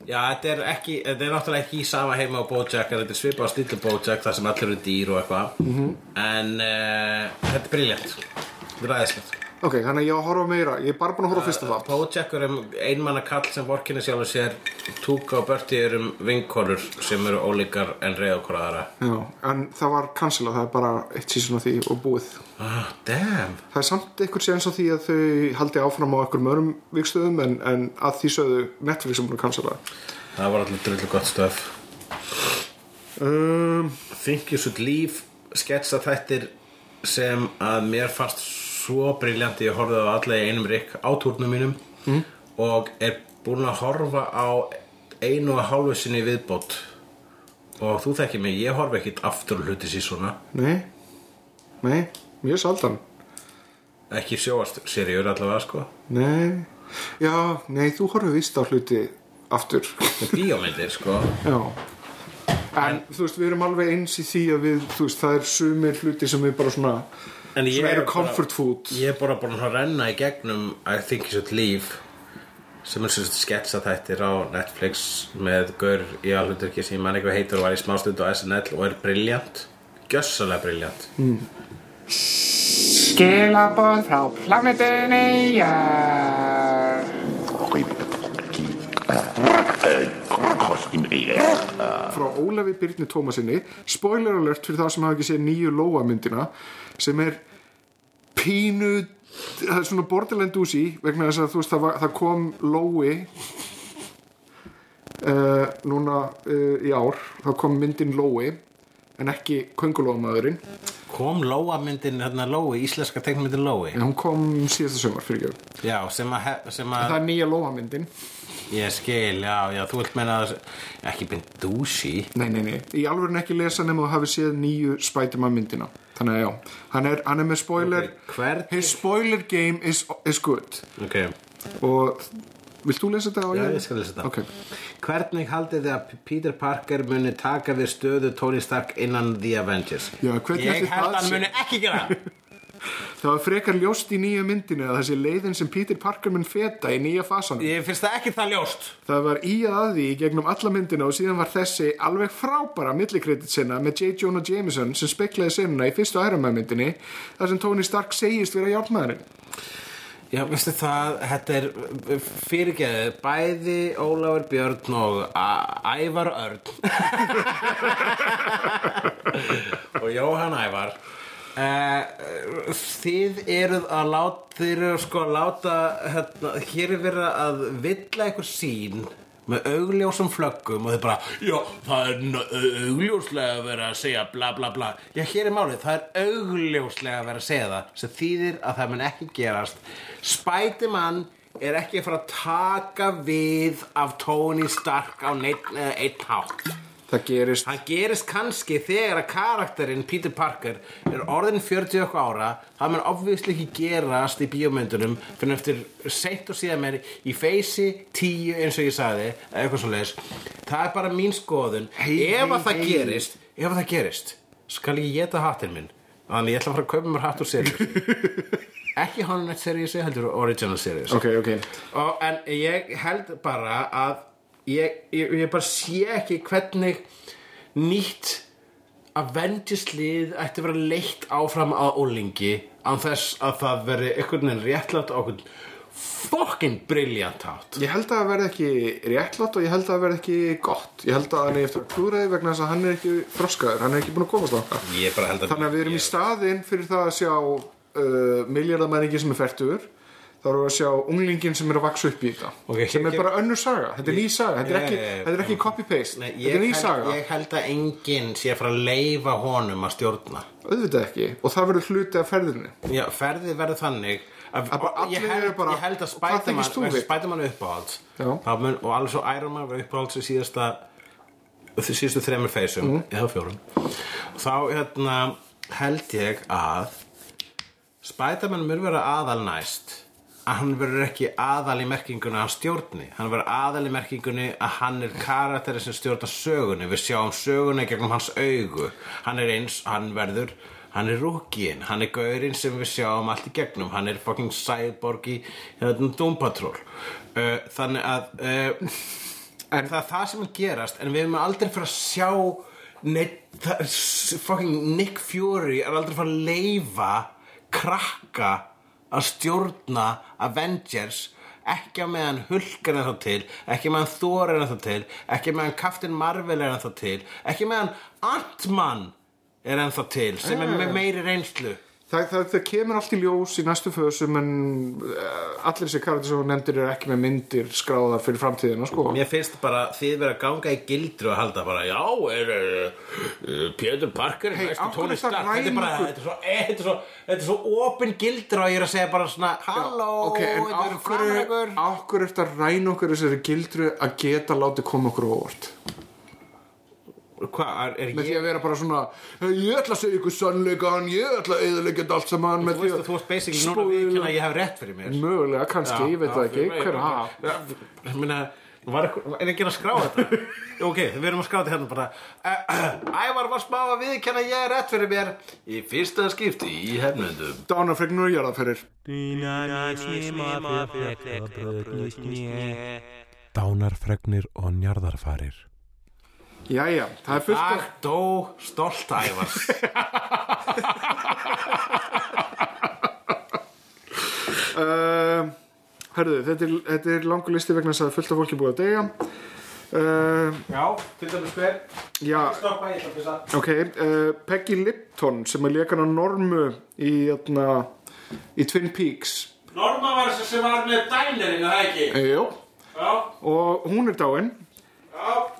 Já, þetta er ekki, þetta er náttúrulega ekki í sama heima á Bojack þetta er svipað á stílu Bojack þar sem allir eru dýr og eitthvað. Mhm. en uh, þetta er briljant. Þetta er ræðislegt Ok, þannig að ég á að horfa meira. Ég er bara búin að horfa fyrsta þátt. Bojack er um einmanna kall sem vorkinni sjálfur sér. Túka og Bertie er um vinkonur sem eru ólíkar en reyða okkur aðra. Já, en það var cancelað, það er bara eitt sísón af því og búið. Ah, Damn. Það er samt einhver séns á því að þau haldi áfram á einhverjum öðrum vikstöðum en, en að því sögðu Netflix er búin að cancela Það var allir drullu gott stöf um, Think You Should Leave sketsa þættir sem að mér fannst svo briljanti ég horfði á alla í einum rikk á túrnum mínum mm. og er búin að horfa á einu og hálfu sinni viðbót. Og þú þekkir mig, ég horfi ekkit aftur hluti sér svona Nei, nei, mjög saldan ekki sjóast seríur allavega sko. Nei, já, nei, þú horfið víst á hluti aftur. Bíómyndir sko. Já. En þú veist, við erum alveg eins í því að við, þú veist, það er sumir hluti sem við bara svona En ég Svona er eru comfort bara, food. Ég er bara búin að renna í gegnum I Think You Should Leave sem er sem sagt sketsa þættir á Netflix með gaur í alhuturki sem ég man eitthvað heitur og var í smástund á SNL og er briljant gjössalega briljant Skilaboð frá plánetunni Jörg. frá Ólafi Byrni Tómasinni spoiler alert fyrir það sem hafa ekki séð nýju Lóa myndina sem er pínu það er svona borderland úsi vegna þess að þú veist það, var, það kom Lói uh, núna uh, í ár þá kom myndin Lói en ekki Köngulómaðurinn Kom Lóa myndin, hérna Lói, íslenska teiknmyndin Lói? En hún kom síðasta sömur fyrir ekki Já, sem að, það að er nýja Lóa myndin ég skil, já, já, þú vilt meina að ekki beint dúsi nei, nei, nei, í alveg ekki lesa nema þú hafi séð nýju Spiderman myndina þannig að já, hann er, hann er með spoiler. Ok, hvern- his spoiler game is, is good. Ok, og vilt þú lesa þetta á já, ég skal lesa þetta. Ok, Hvernig haldið þið að Peter Parker muni taka við stöðu Tony Stark innan The Avengers? Já, hvernig Ég ætli held það að hann sé? muni ekki gera (laughs) það. var frekar ljóst í nýju myndinu að þessi leiðin sem Peter Parker mun feta í nýja fasanum. Ég finnst það ekki það ljóst. Það var í að því í gegnum alla myndina og síðan var þessi alveg frábæra millikredit sinna með J. Jonah Jameson sem speklaði sinna í fyrstu Man myndinni þar sem Tony Stark segist vera hjálpmaðurinn Já, veistu það, þetta er fyrirgeðið bæði Ólafur Björn og Ævar Örn. (laughs) Og Jóhann Ævar uh, Þið eruð að láta þið eruð sko að láta hérna, hér er verið að villa einhver sín með augljósum flöggum og þið bara, já, það er augljóslega verið að segja bla bla bla. Já, hér er málið, það er augljóslega verið að segja það sem þýðir að það mun ekki gerast. Spiderman er ekki að fara að taka við af Tony Stark á neitt eða einn hátt það gerist Hann gerist kannski þegar að karakterinn Peter Parker er orðin 40 okkur ára. Það mun obviously ekki gerast í bíómyndunum fyrir eftir seint og síðan meir í feysi 10 eins og ég sagði eða eitthvað svo leis það er bara mín skoðun. Hey, ef hey, að það hey. gerist ef að það gerist skal ég geta hattinn minn? Þannig ég ætla að fara að kaupa mér hatt úr seríu. (laughs) Ekki Honnet seríu heldur original seríu. Ok, ok, og, en ég held bara að ég, ég, ég bara sé ekki hvernig nýtt Avengers lið ætti að vera leitt áfram að ólingi án þess að það veri einhvern veginn réttlátt á einhvern fucking brilliant hátt. Ég held að það verði ekki réttlátt og ég held að það verði ekki gott. Ég held að hann er eftir að klúraði vegna þess að hann er ekki þroskaður, hann er ekki búin að komast á ég þannig að við erum í staðinn fyrir það að sjá uh, miljardamæringi sem er færtur þá erum við að sjá unglingin sem er að vaksa upp í þetta. Ok, sem er bara önnur saga, þetta er ný saga. Þetta er ekki, þetta er ekki copy-paste. Þetta er ný saga, ég held að enginn sé að fara að leifa honum að stjórna. Auðvitað ekki. Og það verður hluti af ferðinni. Já, ferðið verður þannig að, Að ég, held, bara- ég held að Spiderman? Spiderman uppáhalds. Mun, og alveg svo Iron Man verður uppáhalds í síðasta því síðustu þremur feysum Mhm. eða fjórum. Þá hérna, held ég að Spiderman mun vera aðal næst að hann verður ekki aðal í merkingunni að hann stjórni. Hann verður aðal í merkingunni að hann er karakteri sem stjórna sögunni. Við sjáum sögunni gegnum hans augu. Hann er eins, hann verður hann er rúkinn, hann er gaurinn sem við sjáum allt í gegnum, hann er fucking cyborg í hérna, Doom Patrol. Uh, þannig að uh, en það er það sem er gerast en við erum aldrei fyrir að sjá neitt, fucking Nick Fury er aldrei fyrir að leifa krakka að stjórna Avengers ekki á meðan Hulk er ennþá til ekki meðan Thor er ennþá til ekki meðan Captain Marvel er ennþá til ekki meðan Ant-Man er ennþá til sem er með meiri reynslu Það, það, það kemur allt í ljós í næstu fösum en uh, allir þessi karakter sem þú nefndir eru ekki með myndir skráðar fyrir framtíðina sko. Mér finnst bara þið vera að ganga í gildru og halda bara, já, er uh, Pétur Parker Hey, næstu að Stark? Þetta er bara, þetta er svo, eh, þetta er svo, þetta er svo opin gildru og ég er að segja bara svona, halló, ok, en þetta eru okkur. eftir að ræna okkur þessari gildru að geta látið koma okkur á óvart Hvað, er, er með því ég, að vera bara svona ég ætla að segja ykkur sannleikan ég ætla að eðalegja allt saman þú með því veist að þú veist basically núna við að ég hef rétt fyrir mér. Mögulega, kannski, ég veit það ekki hver að Já, er ekki að skrá þetta? (laughs) ok, við erum að skrá þetta hérna bara. (clears throat) Ævar var smá að viðkenna ég er rétt fyrir mér í fyrsta skipti í hefnundum. Dánafregnur og jarðaferir Dánarfregnir og njarðarfarir jæja, það er fullt Dag dó stolt Ævars uh, herðu, þetta er, þetta er langur listi vegna þess að fullt af fólki er búið að deyja. Uh, Já, til dæmis hver. Já, Stoppa, ég fyrsta ok uh, Peggy Lipton sem er leikana Normu í, jæna, í Twin Peaks. Norma var þessi sem var með dælerinn, það ekki? e, Jú, Já, og hún er dáin. já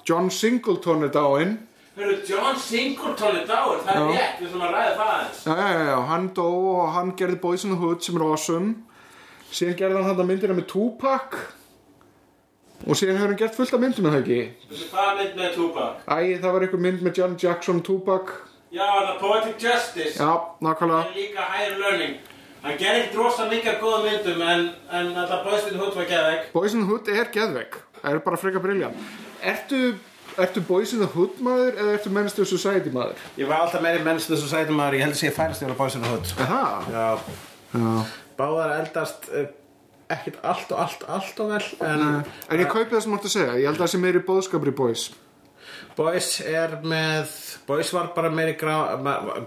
John Singleton er dáin Hörru, John Singleton er dáur, það er rétt, við sem að ræða það aðeins. Já, já, já, já, hann dó og hann gerði Boys in the Hood sem er awesome. Síðan gerði hann þetta myndina með Tupac. Og síðan hefur hann gert fullt af myndum með það ekki? Þessi hvað mynd með Tupac? Æ, það var einhver mynd með John Jackson og Tupac. Já, það er Poetic Justice. Já, nákvæmlega. En líka Higher Learning. Hann gerði ekkert rosa mikið af góða myndum En, en alltaf Boys in the Hood var geðvegg Boys in the Hood er geðvegg Það er bara freka briljan Ertu, ertu Boys in the Hood maður eða ertu Men's to Society maður? Ég var alltaf meiri menns þessu sætum maður Ég held að sé færast yfir á Boys in the Hood. Já, já. Báðar eldast uh, ekkert allt og allt, allt og vel En En ég kaupi það sem mátt að segja Ég held að það sé meiri bóðskapur í Boys Boys er með Boys var bara meiri grá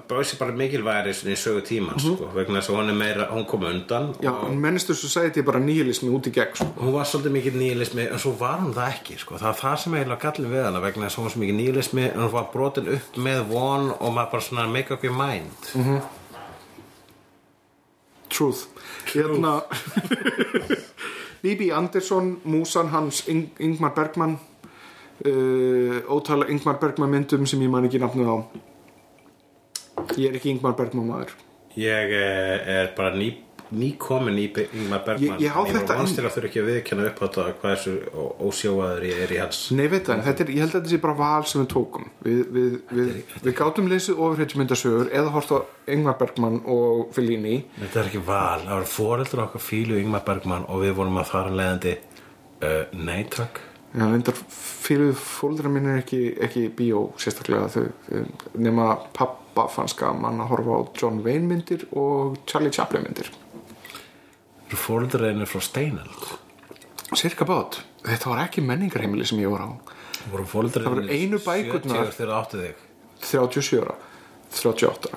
Boys er bara mikilværi í sögu tíman sko, vegna þess að hún er meira, hún kom undan Já, en Men's to Society er bara níhilismi út í gegn sko. hún var svolítið mikið nýlismi en svo var hún það ekki sko. það er það sem eiginlega gallin við hana vegna þess að hún var svo mikið nýlismi en hún var brotin upp með von og maður bara svona make up your mind. Truth, Hérna (laughs) Bibi Andersson Músan hans Ing Ingmar Bergman uh, Ótala Ingmar Bergman myndum sem ég man ekki nafnið á. Ég er ekki Ingmar Bergman maður. Ég eh, er bara ný, nýkomin í Ingmar Bergman. Ég- ég á en þetta var inn. til að þurfa ekki að viðkenna upp á þetta hvað þessu ósjóaður ég er í hans. Nei, veit það, er, ég held að þetta sé bara val sem við tókum. Við, við, við, við gátum lesið ofurhetjumyndasögur eða hort á Ingmar Bergman og Fellini. Þetta er ekki val, það var fóreldur okkar fílu Ingmar Bergman og við vorum að fara leiðandi uh, nei Já, reyndar fyrir fóldra mín er ekki, ekki bíó sérstaklega. Þau, nema pappa fannst gaman að horfa á John Wayne myndir og Charlie Chaplin myndir. Eru fóreldur reynir frá Steinald Cirka bát, þetta var ekki menningarheimili sem ég var á. Voru Það voru einu bækurnar. þegar þú áttu þig? 37 ára. 38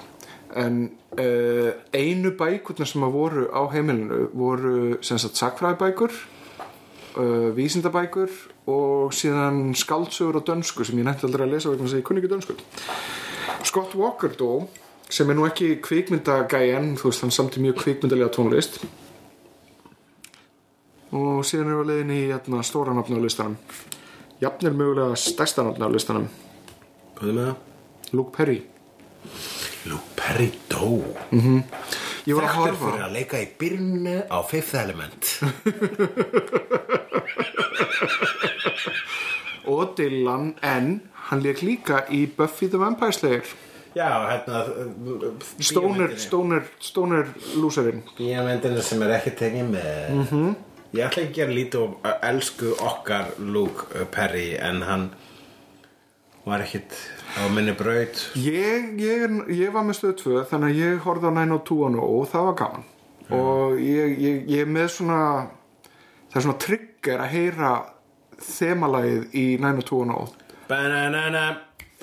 en uh, einu bækurnar sem að voru á heimilinu voru sem sagt sakfræðibækur uh, vísindabækur og síðan skaldsögur á dönsku sem ég nefndi aldrei að lesa vegna þess að ég kunni ekki dönsku. Scott Walker dó sem er nú ekki kvikmyndagæjan þú veist hann samti mjög kvikmyndalega tónlist. Og síðan er við leiðin í jafna, stóra nafna á listanum. Jafnir mögulega stærsta nafna á listanum. Hvað er með það? Luke Perry. Luke Perry dó? Var að Þekktur fyrir að leika í byrnu á Fifth Element (laughs) og Dylan en hann leik líka í Buffy the Vampire Slayer. Já, hérna Stoner, Stoner, Stoner lúserinn. Bíamendinu sem er ekki tekið með. -hmm. Ég ætla ekki að gera lítið og elsku okkar Luke Perry en hann var ekkit á minni braut. Ég, ég, er- ég var með stöð 2 þannig að ég horfði á 90210 og það var gaman. Og ég, ég, ég er með svona það er svona trigger að heyra þemalagið í 90210 Bananana (laughs)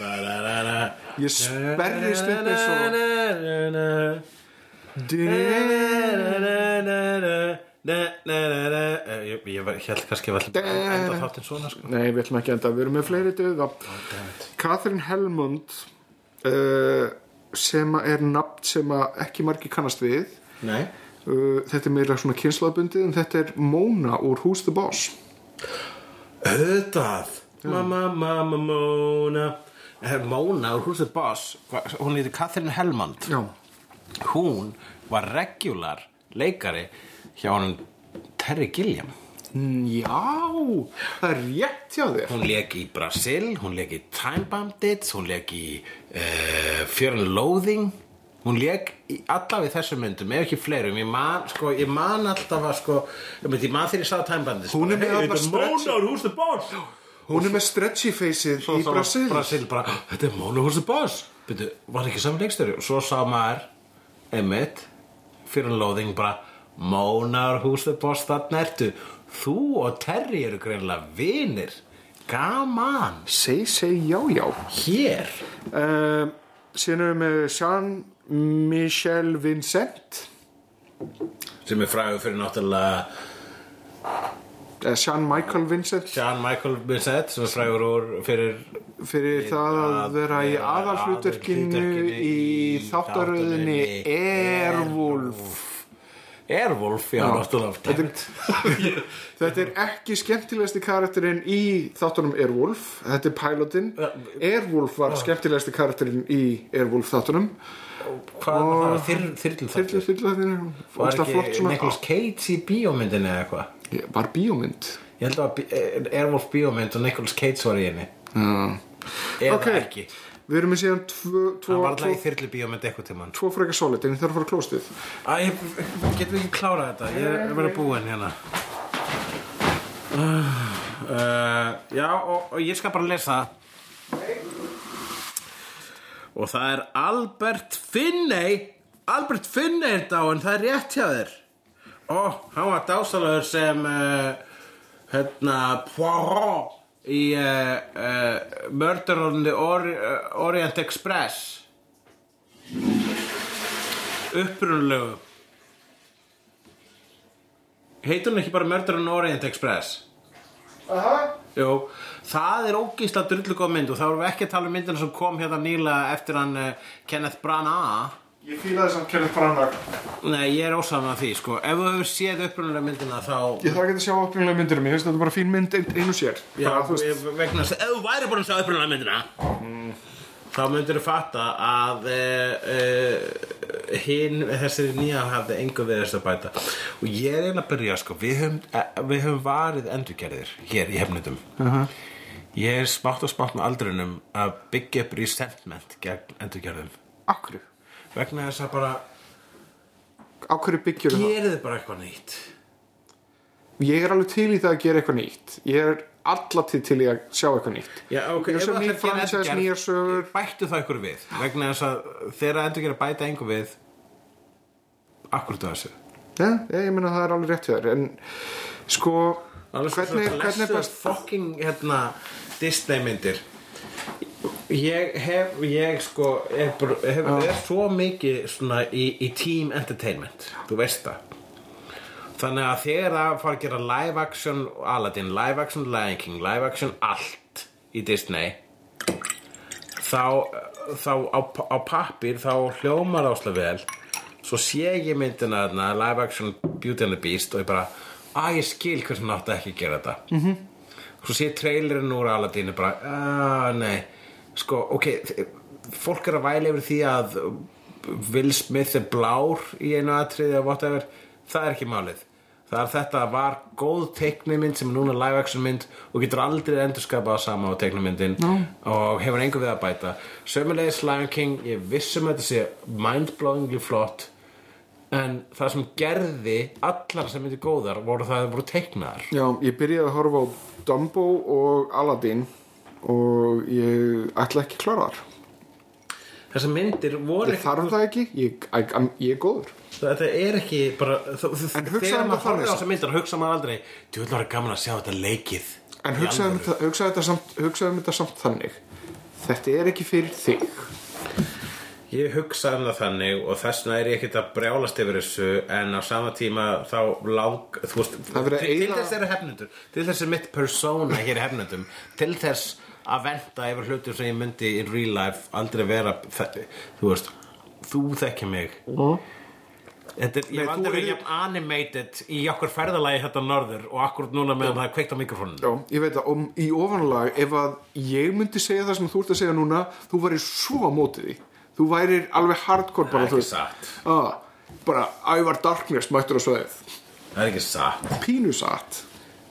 Bananana Ég sperrist upp eins og Ég, held kannski að við ætlum að enda þáttinn svona sko. Nei, við ætlum ekki enda, við erum með fleiri döða Catherine Helmond sem er nafn sem að ekki margir kannast við Nei Þetta er meira svona kynslaðbundið en þetta er Mona úr Who's the Boss? Auðvitað. Mamma, mamma, Mona. Eh, Mona úr Who's the Boss Hún heitir Catherine Helmond Já, Hún var regular leikari hjá hann Terry Gilliam. Mm, Já, það er rétt hjá þér. Hún leik í Brasil, hún leik í Time Bandits, hún leik í uh, Fear and Loathing Hún leik í þessum myndum, ef ekki fleirum. Ég man, sko, ég man alltaf að sko Ég man þegar ég sá Time Bandits Hún er með "Hey, þetta stretch- Mona, who's the boss? Hún er með stretchy faceið í Brasil Brasil bara, þetta er Mona, who's the boss? Byrju, var ekki saman leikstöri? Og svo sá maður, einmitt Fear and Loathing bara Mona, who's the boss, þarna ertu. Þú og Terry eru greinlega vinir. Gaman. Seg, seg, já, já Hér. Uh, Síðan erum við með Jean-Michel Vincent. Sem er frægur fyrir náttúrulega eða Jean-Michael Vincent. Sean Michael Bissett sem er frægur úr fyrir fyrir það að vera í aðalhlutverkinu í þáttaröðinni Airwolf. Airwolf, já, náttúrulega Þetta er, þetta er ekki skemmtilegasti karakterinn í þáttunum Airwolf Þetta er pilotinn. Airwolf var skemmtilegasti karakterinn í Airwolf þáttunum Hvað var það? Þyrl, þyrl, Þyrlu, þyrlu, þyrlu Var ekki Nicolas Cage í bíómyndinni eða eitthvað? Ég- Var bíómynd? Ég held að bí- eh, Airwolf bíómynd og Nicolas Cage var í henni. Eða Ok, ekki. við erum með síðan Það var alltaf í þyrlu bíómynd eitthvað tímann. Tvo frekar solid en ég þarf að fara klóstið getum við ekki klárað þetta? Ég er að vera búinn hérna. Uh, Já, og, og ég skal bara lesa Og það er Albert Finney. Albert Finney er dáin, það er rétt hjá þér. Ó, hann var dásalögur sem uh, hérna Poirot í uh, uh, Murder on the uh, Orient Express. Upprunalegu. Heitur hún ekki bara Murder on Orient Express Aha. Jú, það er ógísla drullu góð mynd og þá erum við ekki að tala um myndina sem kom hérna nýlega eftir hann uh, Kenneth Branagh. Ég fíla þess að Kenneth Branagh. Nei, ég er ósaman að því, sko. Ef þú hefur séð upprunalega myndina þá Ég þarf ekki að sjá upprunalega myndir um Ég finnst þetta bara fín mynd ein, einu sér. Já, Bara, þú veist, ég- vegna þess að ef þú væri búin að sjá upprunalega myndina þá myndir þú fatta að uh, uh, hinn þessari nýja hafði engu við þess að bæta. Og ég er eiginlega að byrja sko. Við höfum, uh, við höfum varið endurgerðir hér í hefnundum. -huh. ég er smátt og smátt með aldrinum að byggja upp resentment gegn endurgerðum. Akkur vegna þess að bara hverju byggjur það? gerið bara eitthvað nýtt? Ég er alveg til í það að gera eitthvað nýtt. Ég er allatíð til í að sjá eitthvað nýtt. Já, ok, Ég er ef það að franchise, endurgerð, nýjar sögur. bættu það ykkur við vegna þess að þegar endur gera bæta einhver við akkur það þessu. Já, ég meina það er alveg rétt þér En sko Alveg svo Hvernig, hvernig er best fucking hérna Disney myndir. Ég hef ég sko er, bara- hef, er svo mikið svona í, í team entertainment þú veist það þannig að þegar það fara að gera live action Aladdin, live action Lion King live action allt í Disney þá, þá á, á pappir þá hljómar áslega vel svo sé ég myndina þarna live action Beauty and the Beast og ég bara að ég skil hversu nátt ekki að gera þetta -hmm. Mhm. svo sé trailerinn úr Aladdin og bara að nei sko ok fólk er að væla yfir því að Will Smith er blár í einu atriði og whatever það er ekki málið. Það er þetta var góð teiknumynd sem er núna live action mynd og getur aldrei endurskapað sama á teiknumyndin no. og hefur engu við að bæta. Sömulegis Lion King, ég vissum að þetta sé mindblowingly flott en það sem gerði allar sem myndi góðar voru það að það voru teiknaðar. Já, ég byrjaði að horfa á Dumbo og Aladdin Og ég ætla ekki að klára þar. Þessar myndir voru Ég þarf það ekki, ég, ég, ég er góður þetta er ekki bara þegar maður horfir á þannig þessar myndir hugsa maður aldrei vil vera gaman að sjá þetta leikið. En hugsaðum þetta, hugsaðu þetta, samt, hugsaðu þetta samt þannig. Þetta er ekki fyrir þig. Ég hugsa um það þannig og þess vegna er ég ekkert að brjálast yfir þessu en á sama tíma þá lang, þú veist, er til, til þess eru hefnendur, til þess er mitt persóna hér í hefnendum, til þess að venda yfir hlutum sem ég myndi in real life aldrei vera, þe- þú veist, þú þekki mig. Þetta ég hef aldrei verið jafn animated í okkur ferðalagi þetta norður og akkur núna meðan það er kveikt á mikrofónum. Já, ég veit að um, í ofanlag ef að ég myndi segja það sem þú ert að segja núna þú væri svo á móti því. Þú væri alveg hardcore bara Það er ekki satt. ah, bara ævar darkness mættur á sveið Það er ekki satt. pínu satt.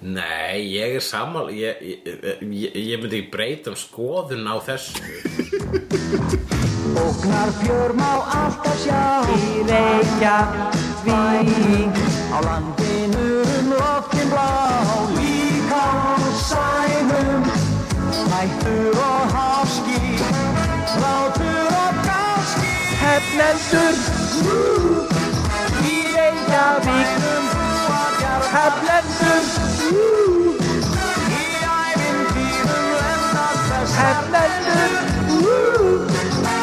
Nei, ég er sammála ég, ég, ég, ég myndi ekki breyta um skoðun á þessu (laughs) Ógnar fjör má alltaf sjá. Í Reykjavík. Á landinu um loftin blá. Líka á sænum. Hættur og háski. Látur og gáski. Hefnendur Í Reykjavík. Hefnendur Í ævintýrum lendar þess Hefnendur Hefnendur